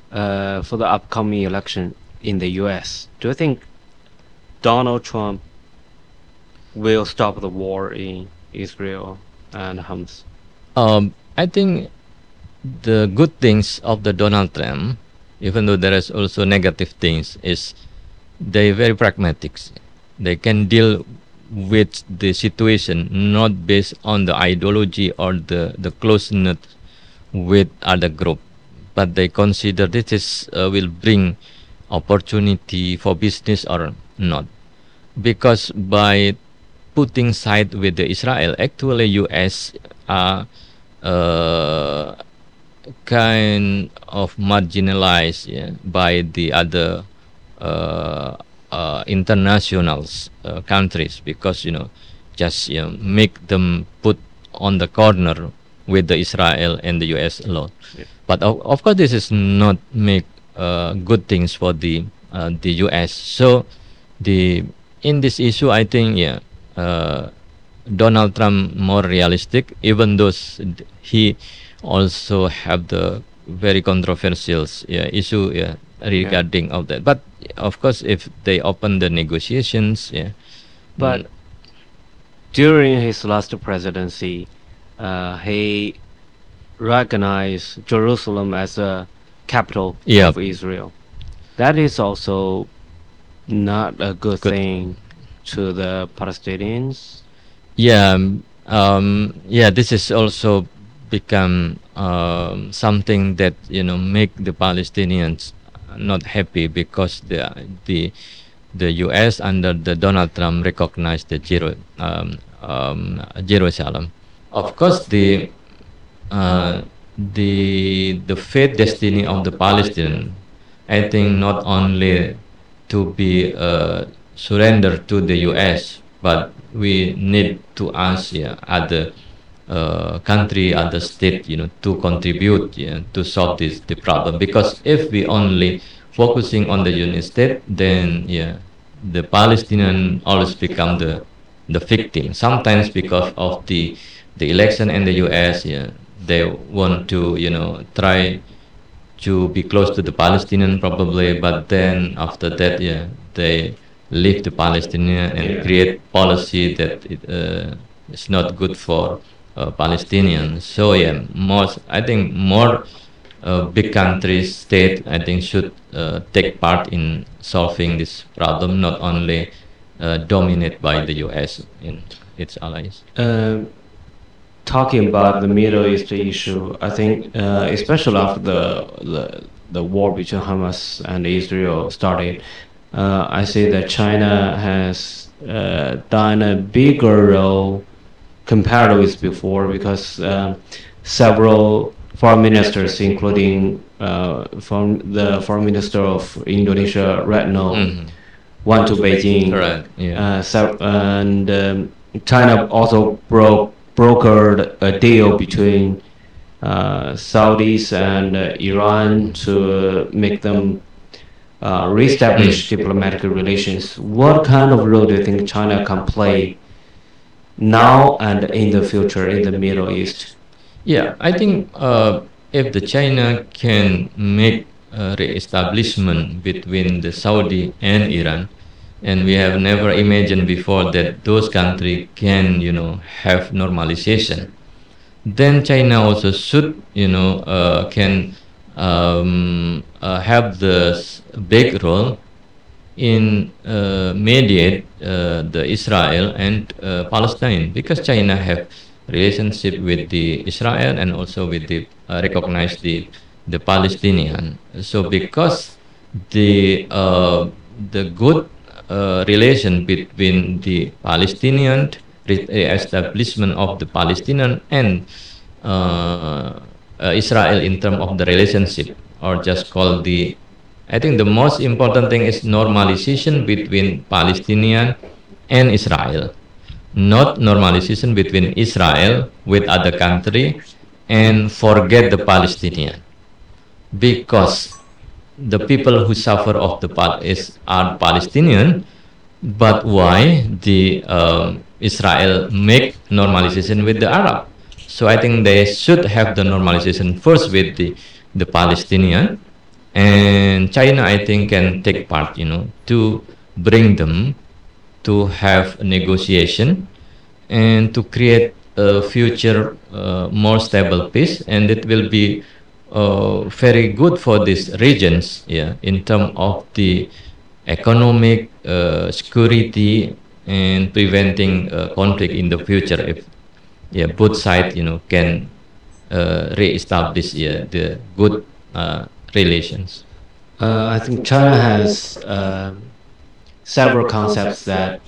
Uh, for the upcoming election in the U.S., do you think Donald Trump will stop the war in Israel and Hamas? Um, I think the good things of the Donald Trump, even though there is also negative things, is they very pragmatic. They can deal with the situation not based on the ideology or the the closeness with other group, but they consider this is uh, will bring opportunity for business or not, because by putting side with the Israel, actually U.S. are uh, kind of marginalized yeah, by the other uh, uh, internationals uh, countries because you know just you know, make them put on the corner with the Israel and the U.S. alone. Yeah. But of, of course, this is not make uh, good things for the uh, the U.S. So the in this issue, I think yeah, uh, Donald Trump more realistic, even though he also have the very controversial yeah, issue yeah, regarding of that. But of course, if they open the negotiations, yeah, But during his last presidency, uh, he recognized Jerusalem as a capital Yeah. of Israel. That is also not a good, Good. thing to the Palestinians. Yeah, um, um, yeah. This is also become um, something that you know make the Palestinians not happy because the the the U.S. under the Donald Trump recognized the Jero, um, um, Jerusalem. Of course, the uh, the the fate destiny of the Palestinian, I think not only to be uh, surrendered to the U.S., but we need to ask yeah, other uh, country, other state, you know, to contribute yeah, to solve this the problem. Because if we only focusing on the United States, then yeah, the Palestinian always become the the victim. Sometimes because of the the election in the U.S., yeah, they want to you know try to be close to the Palestinian probably, but then after that, yeah, they leave the Palestinian and create policy that it, uh, is not good for uh, Palestinians. So yeah, most I think more uh, big countries, state, I think should uh, take part in solving this problem, not only uh, dominated by the U.S. and its allies. Uh, talking about the Middle East issue, I think, uh, especially after the, the the war between Hamas and Israel started, uh, I see that China has uh, done a bigger role compared with before because uh, several foreign ministers, including uh, foreign, the foreign minister of Indonesia, Retno, Mhm. went to Beijing. Right, yeah. Uh, so, and um, China also broke brokered a deal between uh, Saudis and uh, Iran to make them uh, reestablish diplomatic relations. What kind of role do you think China can play now and in the future in the Middle East? Yeah, I think uh, if the China can make a re-establishment between the Saudi and Iran, and we have never imagined before that those countries can, you know, have normalization, then China also should, you know, uh, can um, uh, have the big role in uh, mediate uh, the Israel and uh, Palestine because China have relationship with the Israel and also with the uh, recognize the the Palestinian. So because the the good relation between the Palestinian establishment of the Palestinian and uh, uh, Israel in terms of the relationship, or just call the I think the most important thing is normalization between Palestinian and Israel, not normalization between Israel with other country and forget the Palestinian, because the people who suffer of the part is are Palestinian, but why the um, Israel make normalization with the Arab? So I think they should have the normalization first with the the Palestinian, and China I think can take part, you know, to bring them to have a negotiation and to create a future uh, more stable peace, and it will be uh, very good for these regions, yeah, in terms of the economic uh, security and preventing uh, conflict in the future if yeah both sides you know can uh, re-establish yeah, the good uh, relations. Uh, I think China has um, several concepts that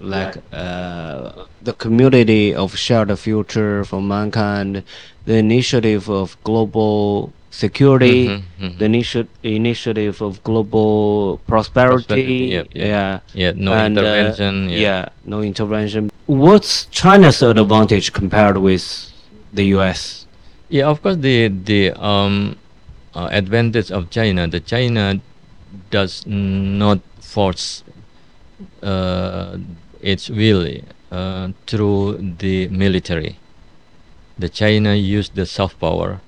like uh, the community of shared future for mankind, the initiative of global security, Mhm, mhm. the initi- initiative of global prosperity. Prosperity, yep, yep. Yeah. Yeah, no And, uh, intervention. yeah, no intervention. What's China's advantage compared with the U.S.? Yeah, of course, the the um, uh, advantage of China, the China does not force uh, its will uh, through the military. The China used the soft power.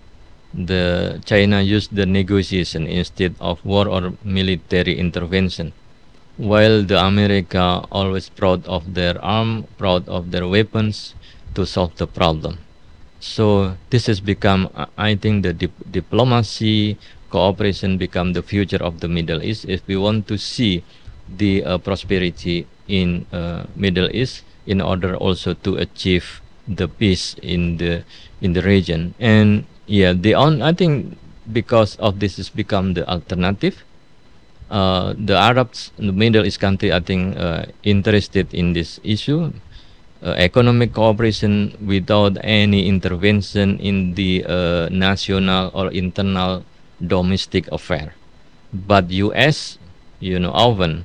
The China used the negotiation instead of war or military intervention. While the America always proud of their arm, proud of their weapons to solve the problem. So this has become, I think, the dip- diplomacy cooperation become the future of the Middle East. If we want to see the uh, prosperity in uh, Middle East, in order also to achieve the peace in the in the region, and yeah, the on I think because of this has become the alternative. Uh, the Arabs, the Middle East country, I think, uh, interested in this issue uh, economic cooperation without any intervention in the uh, national or internal domestic affair. But U.S. you know often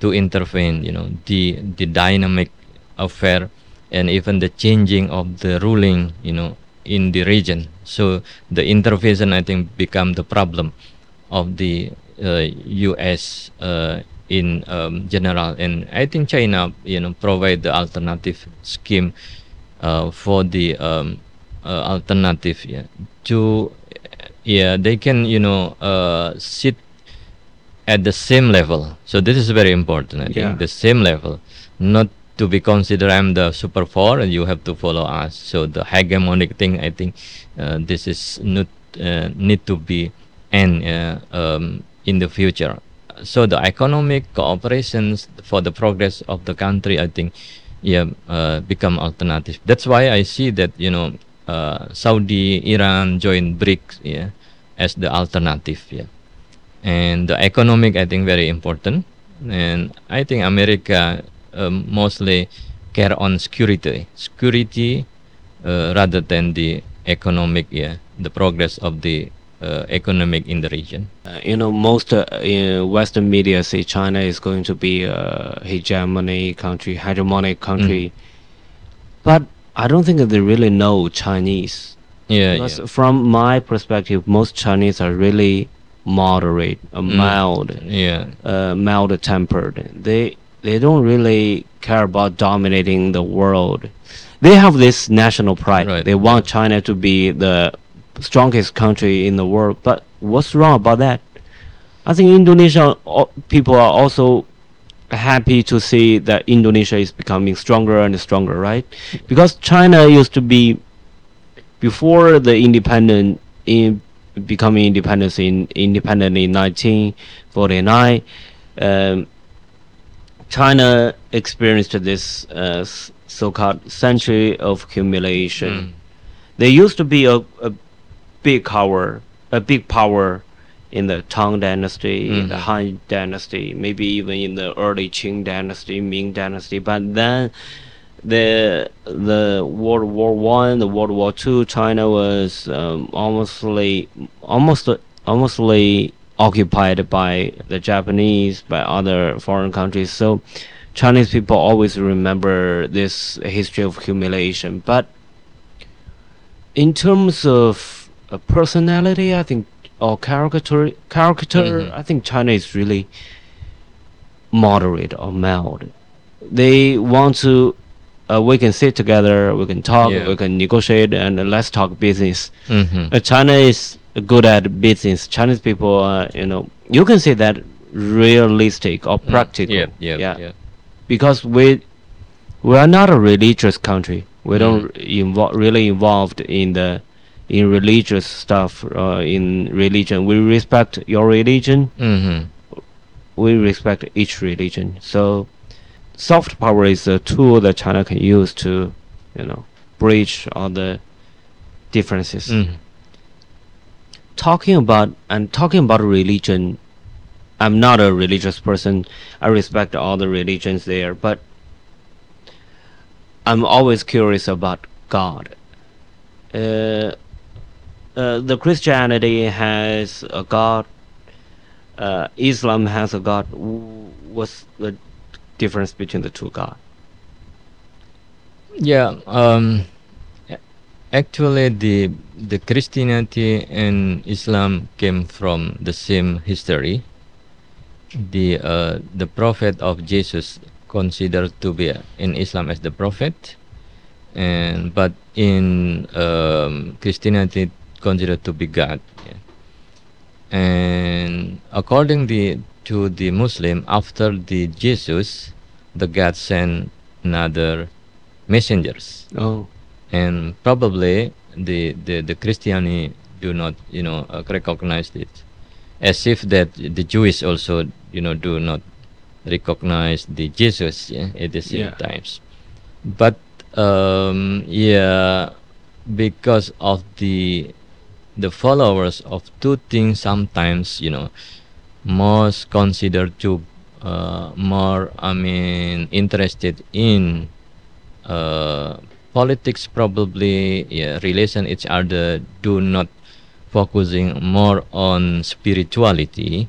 to intervene, you know the the dynamic affair and even the changing of the ruling, you know in the region. So the intervention I think become the problem of the uh, U.S. Uh, in um, general, and I think China, you know, provide the alternative scheme uh, for the um, uh, alternative, yeah, to yeah, they can you know uh, sit at the same level. So this is very important. I Yeah. think the same level, not to be considered I'm the superpower and you have to follow us. So the hegemonic thing, I think, uh, this is not uh, need to be end uh, um, in the future. So the economic cooperations for the progress of the country, I think, yeah, uh, become alternative. That's why I see that you know uh, Saudi, Iran join BRICS, yeah, as the alternative, yeah and the economic I think very important and I think America um, mostly care on security. Security uh, rather than the economic yeah the progress of the uh, economic in the region. Uh, you know, most uh, in Western media say China is going to be a hegemony country, hegemonic country, but I don't think that they really know Chinese. yeah yeah. from my perspective, most Chinese are really moderate, uh, mild, yeah. uh, mild tempered. They they don't really care about dominating the world. They have this national pride. Right. They want China to be the strongest country in the world. But what's wrong about that? I think Indonesia people are also happy to see that Indonesia is becoming stronger and stronger, right? Because China used to be before the independent in becoming independence in independent in 1949 um, China experienced this uh, so-called century of humiliation. Mm. They used to be a, a big power, a big power in the Tang Dynasty, in the Mhm. Han Dynasty, maybe even in the early Qing Dynasty, Ming Dynasty. But then the the World War One, the World War Two, China was um, almostly almost almostly occupied by the Japanese, by other foreign countries. So Chinese people always remember this history of humiliation. But in terms of uh, personality, I think or caricature, caricature, Mhm. I think China is really moderate or mild. They want to. Uh, we can sit together, we can talk, Yeah. we can negotiate, and let's talk business. Mhm. Uh, China is good at business. Chinese people, uh, you know, you can say that realistic or practical. Yeah, yeah, yeah. yeah. Because we we are not a religious country. We Mm. don't invo- really involved in the in religious stuff. Uh, in religion, we respect your religion. Mhm. We respect each religion. So, soft power is a tool that China can use to, you know, bridge all the differences Mhm. Talking about and talking about religion i'm not a religious person. I respect all the religions there but i'm always curious about god. Uh, uh, the christianity has a god. Uh, islam has a god. What's the difference between the two gods Yeah, um, actually, the the Christianity and Islam came from the same history. The uh, the prophet of Jesus considered to be in Islam as the prophet, and but in um, Christianity considered to be God. yeah. And according the to the Muslim, after the Jesus, the God sent another messengers oh and probably the the, the christianity do not you know uh, recognize it as if that the jewish also you know do not recognize the jesus yeah, at the same Yeah. times but um yeah because of the the followers of two things sometimes you know most considered to uh, more i mean interested in uh, politics probably yeah, relation each other do not focusing more on spirituality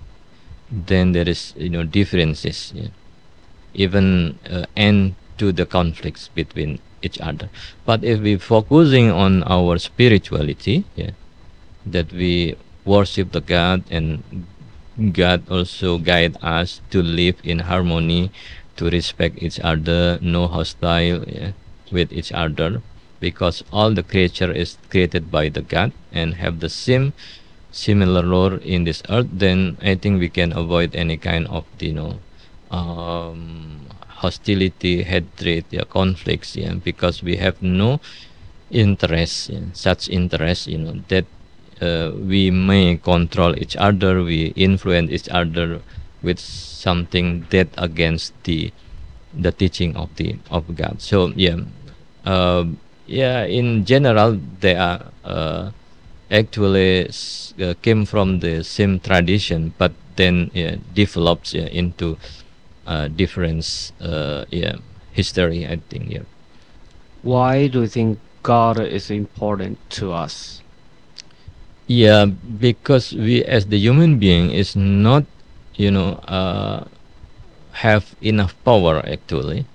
then there is you know differences yeah. even uh, end to the conflicts between each other but if we focusing on our spirituality yeah that we worship the god and god also guide us to live in harmony to respect each other no hostile yeah, with each other because all the creature is created by the god and have the same similar role in this earth then i think we can avoid any kind of you know um, hostility hatred yeah, conflicts yeah, because we have no interest yeah, such interest you know that uh, we may control each other we influence each other with something that against the the teaching of the of god. So yeah uh, yeah in general they are uh, actually s- uh, came from the same tradition but then yeah, develops yeah, into uh, different uh, yeah history i think yeah. Why do you think god is important to us? Yeah, because we as the human being is not, you know, uh, have enough power actually,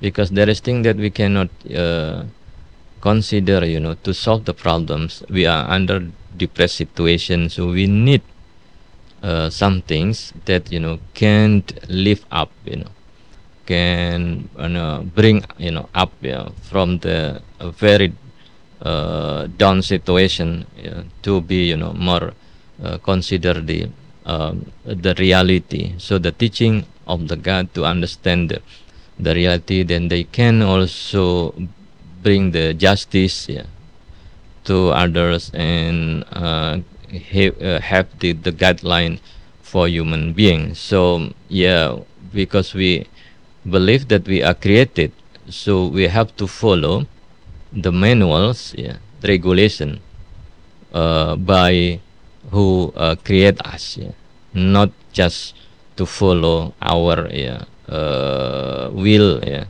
because there is thing that we cannot uh, consider, you know, to solve the problems. We are under depressed situation, so we need uh, some things that you know can't live up, you know, can you know, bring you know up you know, from the uh, very uh, down situation to be you know more uh, consider the um, the reality so the teaching of the god to understand the, the reality then they can also bring the justice yeah, to others and uh, have, uh, have the, the guideline for human beings so yeah because we believe that we are created so we have to follow the manuals yeah, the regulation uh, by who uh, create us, yeah? not just to follow our yeah, uh, will, yeah,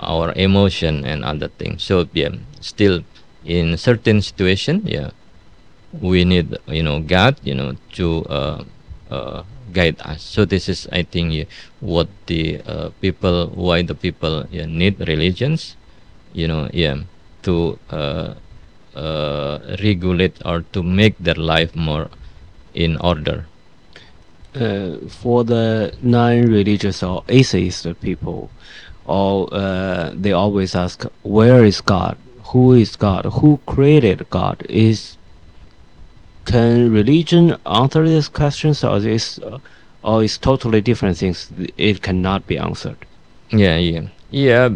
our emotion and other things. So yeah, still in certain situation, yeah, we need you know God, you know, to uh, uh, guide us. So this is, I think, yeah, what the uh, people, why the people yeah, need religions, you know, yeah, to uh, uh, regulate or to make their life more in order. Uh, for the non-religious or atheist people, or uh, they always ask, "Where is God? Who is God? Who created God?" Is can religion answer these questions, or is uh, or is totally different things? It cannot be answered. Yeah, yeah, yeah.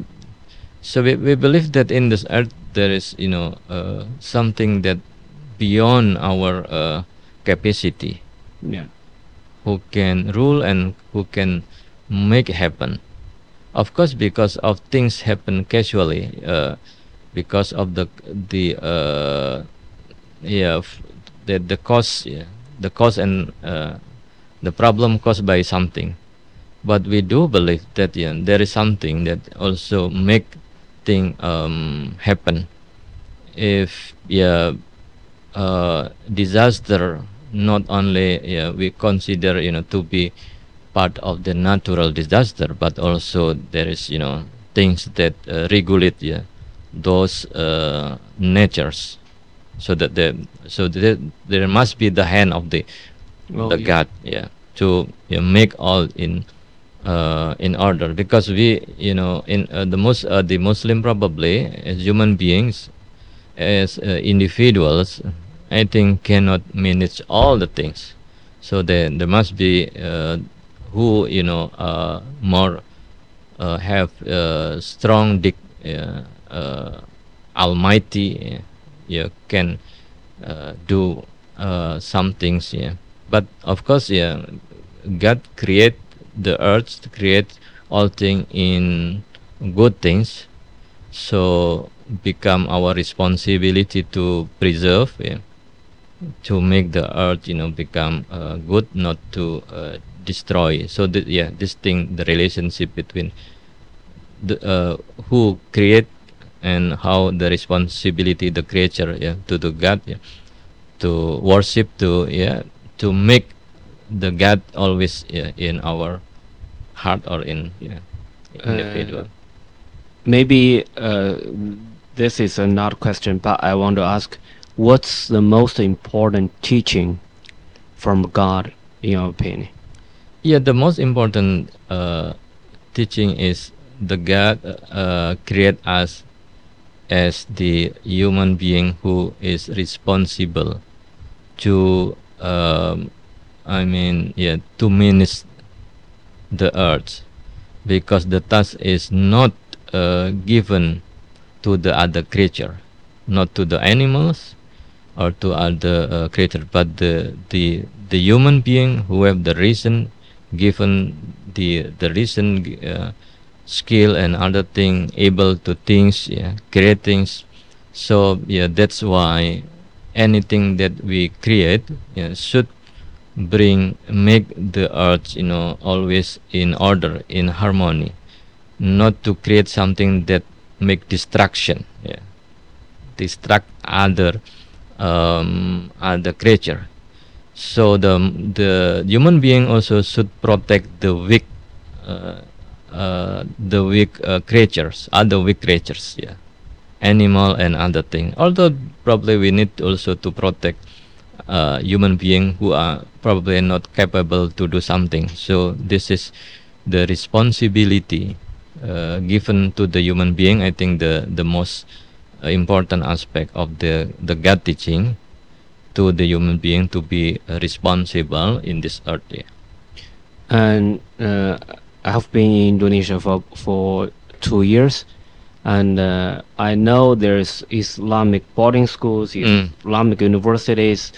So we, we believe that in this earth there is, you know, uh, something that beyond our uh, capacity, Yeah. Who can rule and who can make happen. Of course, because of things happen casually, uh, because of the the uh, yeah the the cause yeah, the cause and uh, the problem caused by something. But we do believe that yeah, there is something that also make thing um, happen. If yeah, uh, disaster not only yeah, we consider you know to be part of the natural disaster, but also there is you know things that uh, regulate yeah, those uh, natures, so that the so there, there must be the hand of the Oh, the yeah. God yeah to yeah, make all in uh, in order because we you know in uh, the most uh, the Muslim probably as human beings as uh, individuals I think cannot manage all the things. So then there must be uh, who you know uh, more uh, have uh, strong dic- uh, uh, almighty yeah, can do some things yeah. But of course yeah god create the earth to create all things in good things. So become our responsibility to preserve yeah, to make the earth you know become uh, good not to uh, destroy. So the, yeah this thing the relationship between the uh, who create and how the responsibility the creature yeah to the god yeah to worship to yeah to make the god always yeah, in our heart or in yeah individual Maybe uh, this is a not question, but I want to ask, what's the most important teaching from God, in your opinion? Yeah, the most important uh, teaching is the God uh, create us as the human being who is responsible to, um, I mean, yeah, to manage the earth, because the task is not uh, given to the other creature, not to the animals or to other uh, creature, but the the the human being who have the reason, given the the reason, uh, skill and other thing, able to things, yeah, create things. So yeah, that's why anything that we create yeah, should bring make the earth you know always in order in harmony. Not to create something that make destruction yeah. Other um, other creature. So the the human being also should protect the weak uh, uh, the weak uh, creatures other weak creatures yeah. Animal and other thing. Although probably we need also to protect uh, human being who are probably not capable to do something. So this is the responsibility uh, given to the human being i think the the most important aspect of the the god teaching to the human being to be responsible in this earth yeah. And uh, I have been in Indonesia for for two years, and uh, I know there's Islamic boarding schools, Mm. Islamic universities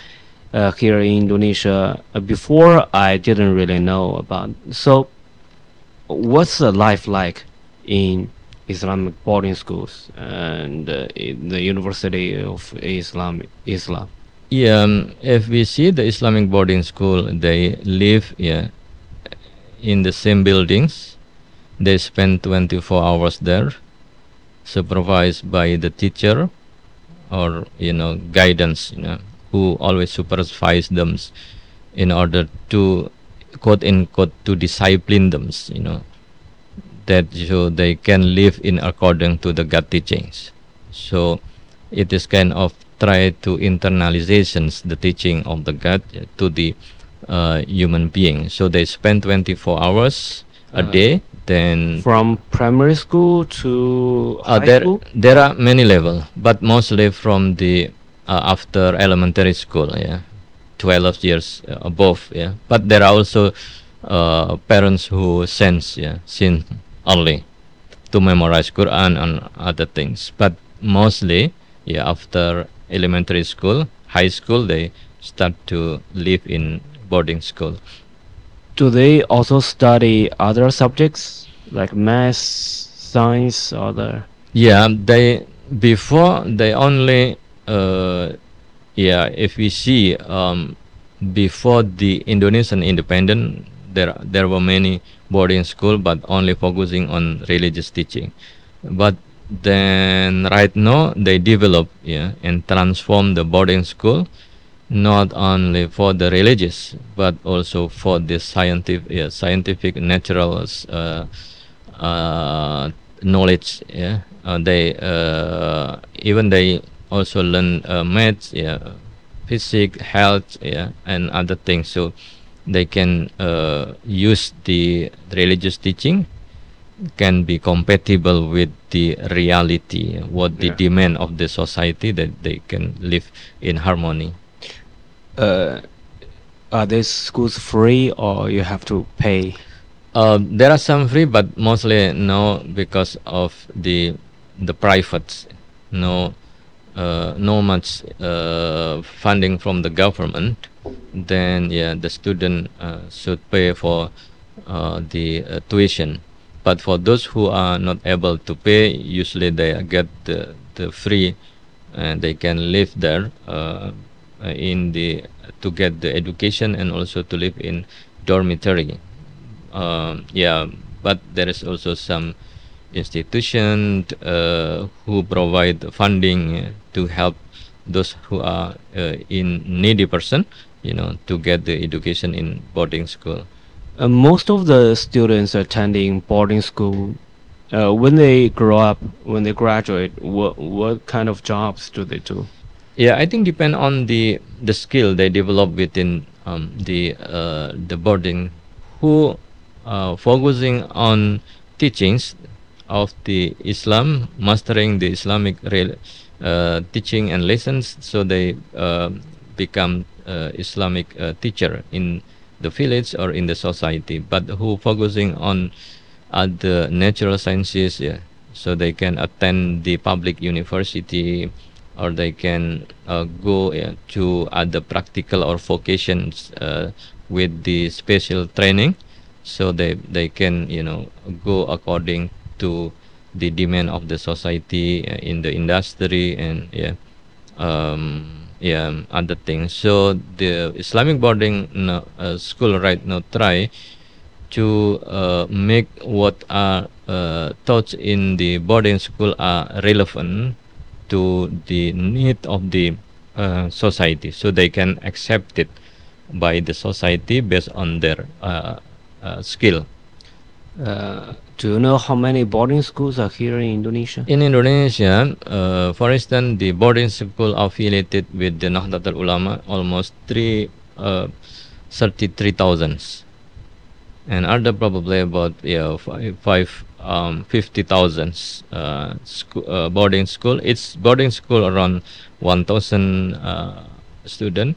uh, here in Indonesia. Uh, before I didn't really know about. So, what's the life like in Islamic boarding schools and uh, the University of Islam? Islam. Yeah, um, if we see the Islamic boarding school, they live yeah in the same buildings. They spend 24 hours there, supervised by the teacher or you know guidance, you know, who always supervise them in order to quote unquote to discipline them, you know, that so they can live in according to the God teachings. So it is kind of try to internalizations the teaching of the God to the uh, human being. So they spend 24 hours a Uh, day. Then From primary school to uh, high there school? there are many level, but mostly from the uh, after elementary school. Yeah, 12 years uh, above. Yeah, but there are also uh, parents who sense yeah sin only to memorize Quran and other things. But mostly, yeah, after elementary school, high school, they start to live in boarding school. Do they also study other subjects like math, science, other? Yeah, they before they only uh, yeah. If we see um, before the Indonesian independent, there there were many boarding school, but only focusing on religious teaching. But then right now they develop yeah and transform the boarding school not only for the religious but also for the scientific yeah, scientific natural uh, uh, knowledge yeah uh, they uh, even they also learn uh, maths yeah physics health yeah and other things so they can uh, use the religious teaching can be compatible with the reality what the Yeah. demand of the society that they can live in harmony Uh, are these schools free or you have to pay? Uh, there are some free, but mostly no because of the the privates. No, uh, no much uh, funding from the government. Then yeah, the student uh, should pay for uh, the uh, tuition. But for those who are not able to pay, usually they get the the free, and they can live there in the to get the education and also to live in dormitory um, yeah but there is also some institution uh, who provide funding to help those who are uh, in needy person you know to get the education in boarding school Uh, most of the students attending boarding school, uh, when they grow up, when they graduate, what what kind of jobs do they do? yeah i think depend on the the skill they develop within um, the uh, the boarding who uh, focusing on teachings of the islam mastering the islamic real, uh, teaching and lessons so they uh, become uh, islamic uh, teacher in the village or in the society but who focusing on other natural sciences yeah. So they can attend the public university or they can uh, go uh, to other practical or vocations uh, with the special training. So they they can you know go according to the demand of the society uh, in the industry and yeah um yeah um, other things. So the islamic boarding no, uh, school right now try to uh, make what are uh, taught in the boarding school are relevant to the need of the uh, society so they can accept it by the society based on their uh, uh, skill. Uh, do you know how many boarding schools are here in Indonesia? in indonesia uh, for instance the boarding school affiliated with the nahdlatul ulama almost 3 uh, 33000 and other probably about yeah five, five um, 50,000 uh, sco- uh, boarding school. It's boarding school around 1,000 uh, student.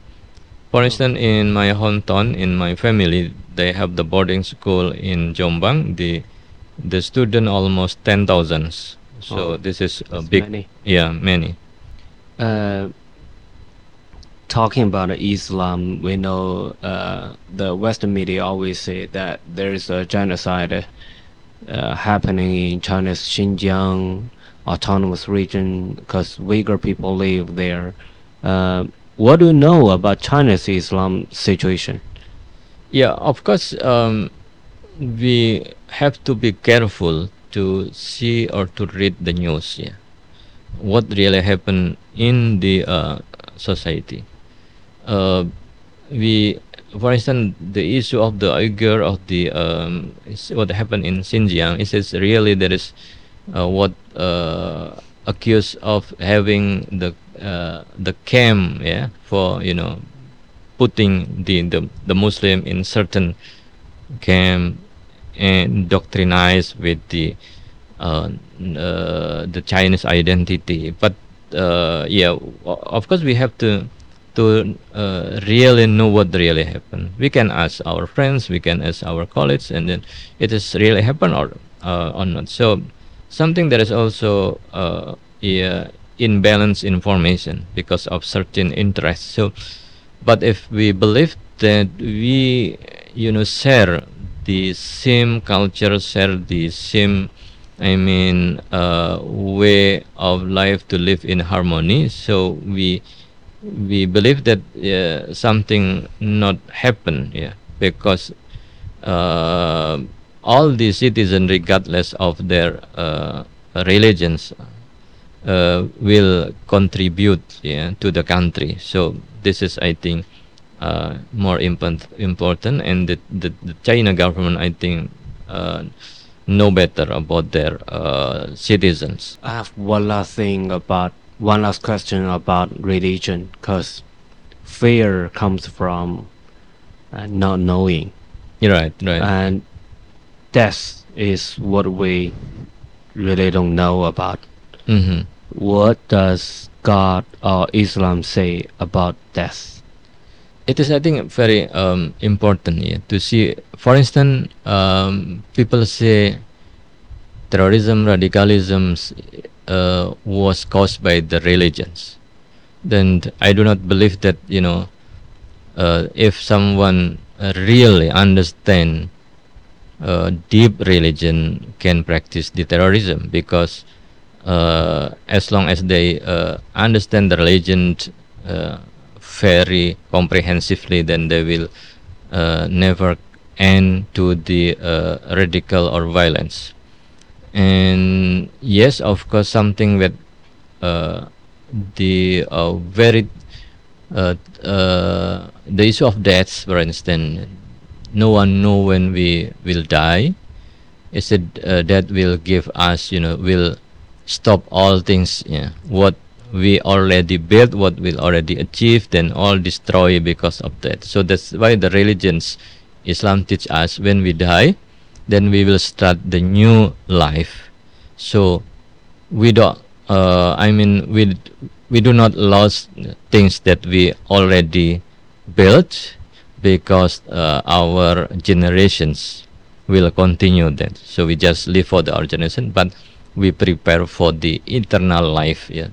For instance, in my hometown, in my family, they have the boarding school in Jombang. The the student almost 10,000. So Oh, this is a big, many. yeah, many. Uh, talking about Islam, we know uh, the Western media always say that there is a genocide uh, happening in China's Xinjiang autonomous region because Uyghur people live there. Uh, what do you know about China's Islam situation? Yeah, of course, um, we have to be careful to see or to read the news. Yeah, what really happened in the uh, society. Uh, we, for instance, the issue of the Uyghur of the um, is what happened in Xinjiang. It says really there is uh, what uh, accused of having the uh, the camp, yeah, for you know putting the, the the Muslim in certain camp and doctrinized with the uh, uh, the Chinese identity. But uh, yeah, of course we have to to uh, really know what really happened. We can ask our friends, we can ask our colleagues, and then it has really happened or uh, or not. So something that is also uh, yeah, imbalanced information because of certain interests. So, but if we believe that we you know share the same culture, share the same I mean, uh, way of life to live in harmony. So we we believe that uh, something not happen, yeah, because uh, all the citizens, regardless of their uh, religions, uh, will contribute, yeah, to the country. So this is, I think, uh, more important, important, and the, the, the China government, I think. Uh, know better about their uh, citizens. I have one last thing about one last question about religion, because fear comes from uh, not knowing, You're Right, right. and death is what we really don't know about. hmm What does God or Islam say about death? It is, I think, very um, important yeah, to see. For instance, um, people say terrorism, radicalism uh, was caused by the religions. Then I do not believe that you know, uh, if someone really understand uh, deep religion can practice the terrorism because uh, as long as they uh, understand the religion uh, very comprehensively, then they will uh, never end to the uh, radical or violence. And yes, of course, something that uh, the uh, very uh, uh, the issue of deaths, for instance, no one know when we will die. Is it that will give us, you know, will stop all things, yeah, what we already built, what we already achieved, then all destroy because of that. So that's why the religions, Islam teach us when we die, then we will start the new life. So we don't. Uh, I mean, we we do not lose things that we already built because uh, our generations will continue that. So we just live for the our generation, but we prepare for the eternal life. Yeah,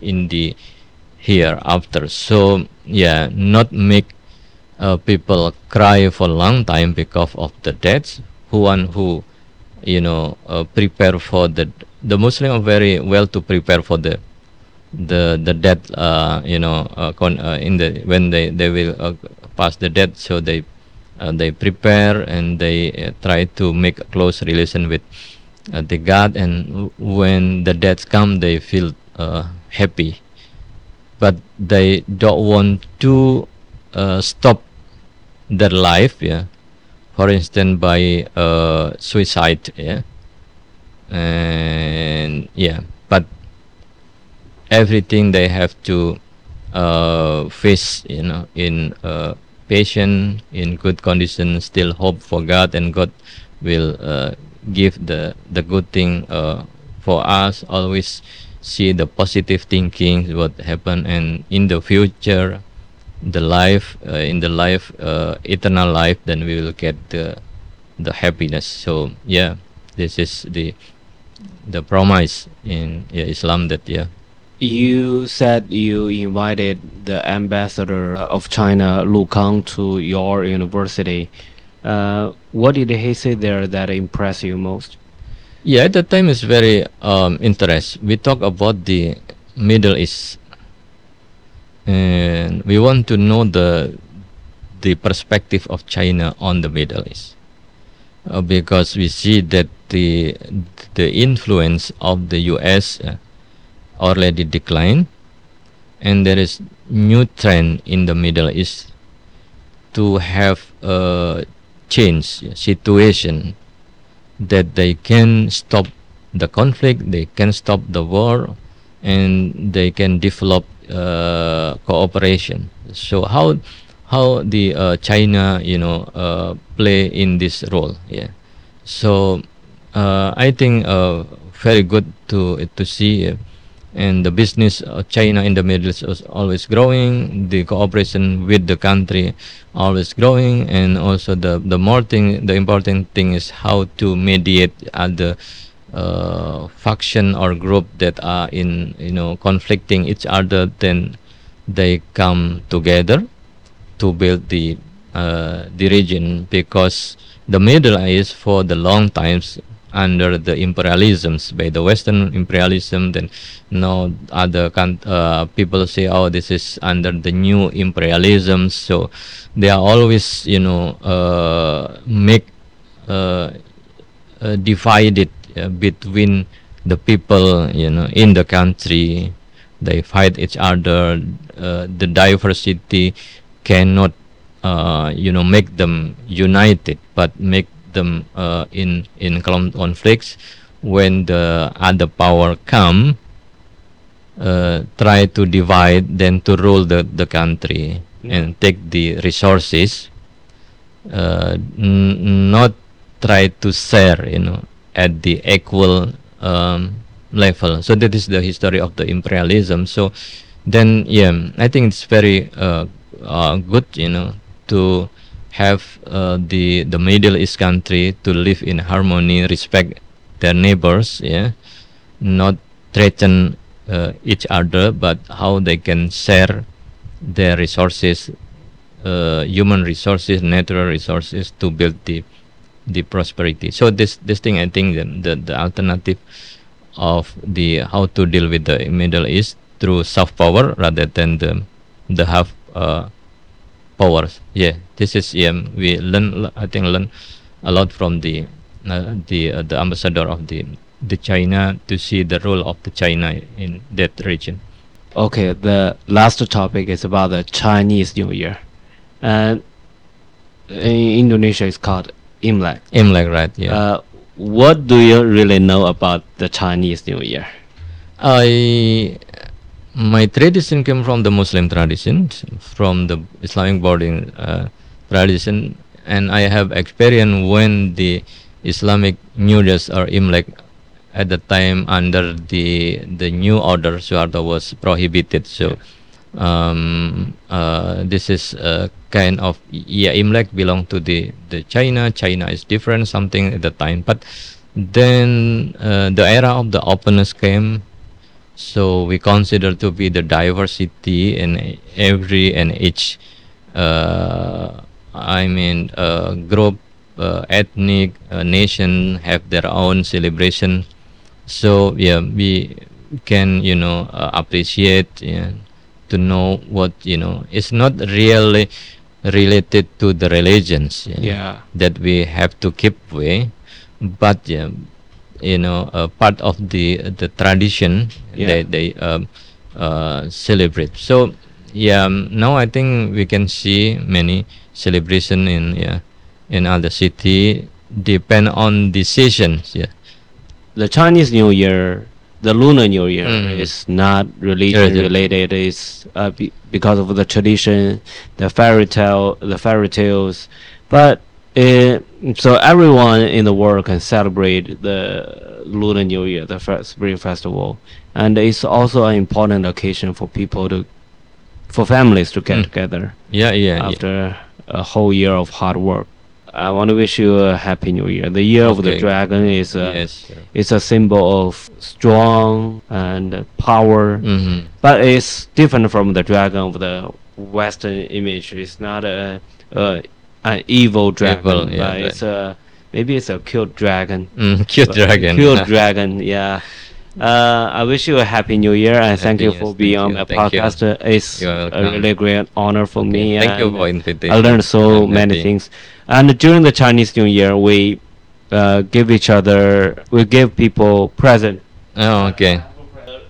in the hereafter. So yeah, not make uh, people cry for a long time because of the deaths. Who one who you know uh, prepare for the the Muslim are very well to prepare for the the the death. Uh, you know, uh, con, uh, in the when they they will uh, pass the death, so they they prepare and they try to make a close relation with the God. And when the deaths come, they feel happy, but they don't want to uh, stop their life. Yeah, for instance, by uh, suicide. Yeah, and yeah, but everything they have to uh, face, you know, in uh, patient, in good condition, still hope for God, and God will uh, give the the good thing uh, for us. Always see the positive thinking, what happen, and in the future, the life, uh, in the life, uh, eternal life, then we will get the the happiness. So yeah, this is the the promise in yeah, Islam that yeah. You said you invited the ambassador of China, Lu Kang, to your university. Uh, what did he say there that impressed you most? Yeah, at that time is very um, interest. We talk about the Middle East, and we want to know the the perspective of China on the Middle East, uh, because we see that the the influence of the U.S. Uh, already declined, and there is new trend in the Middle East to have a change situation that they can stop the conflict, they can stop the war, and they can develop uh, cooperation. So how how the uh, China you know uh, play in this role? Yeah. So uh, I think uh, very good to to see. And the business of China in the Middle East is always growing. The cooperation with the country always growing, and also the the more thing, the important thing is how to mediate other uh, faction or group that are in you know conflicting each other. Then they come together to build the uh, the region because the Middle East for the long times under the imperialisms by the Western imperialism. Then now other uh, people say, oh, this is under the new imperialism. So they are always, you know, uh, make uh, uh divided uh, between the people, you know, in the country. They fight each other. Uh, the diversity cannot, you know, make them united, but make them uh, in in conflicts when the other power come uh, try to divide then to rule the, the country yeah. and take the resources uh, not try to share you know at the equal um, level so that is the history of the imperialism so then yeah i think it's very uh, uh, good you know to have uh, the the Middle East country to live in harmony, respect their neighbors, yeah, not threaten uh, each other, but how they can share their resources, uh, human resources, natural resources to build the the prosperity. So this this thing, I think, the the, alternative of the how to deal with the Middle East through soft power rather than the the half uh, powers. Yeah, this is yeah. We learn. I think learn a lot from the uh, the uh, the ambassador of the the China to see the role of the China in that region. Okay, the last topic is about the Chinese New Year, and in Indonesia it's called Imlek. Imlek, right? Yeah. Uh, what do you really know about the Chinese New Year? I my tradition came from the Muslim tradition, from the Islamic boarding uh, tradition, and I have experience when the Islamic New Year's or Imlek at the time under the the new order Suharto was prohibited. So um, uh, this is a kind of yeah Imlek belong to the the China. China is different something at the time, but then uh, the era of the openness came so we consider to be the diversity in every and each, uh, I mean, uh, group, uh, ethnic, uh, nation have their own celebration. So yeah, we can you know uh, appreciate yeah, to know what you know. It's not really related to the religions yeah, yeah. that we have to keep way, but yeah you know uh, part of the the tradition yeah. they they um, uh, celebrate. So yeah, um, now I think we can see many celebration in yeah in other city depend on the seasons. Yeah, the Chinese New Year, the Lunar New Year mm. is not religion related. It's uh, be because of the tradition, the fairy tale, the fairy tales, but it, so everyone in the world can celebrate the Lunar New Year, the Spring Festival, and it's also an important occasion for people to, for families to get mm. together. Yeah, yeah. After yeah. a whole year of hard work, I want to wish you a happy New Year. The Year okay. of the Dragon is a yes, it's a symbol of strong and power, mm-hmm. but it's different from the dragon of the Western image. It's not a, a an evil dragon. Evil, yeah, right? It's a maybe it's a cute dragon. Mm, cute dragon. Cute dragon. Yeah. Uh, I wish you a happy new year and thank you for being on my Thank you. podcast. Uh, It's a really great honor for me. Thank you for inviting. I learned so many things. And during the Chinese New Year, we uh, give each other, we give people present. Oh, okay.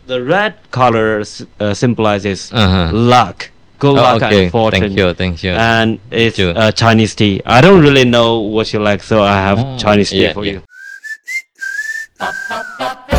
The red color uh, symbolizes Uh-huh. luck, good Oh, luck okay. and fortune. Thank you. Thank you. And it's Sure. uh, Chinese tea. I don't really know what you like, so I have Ah, Chinese tea yeah, for yeah. you.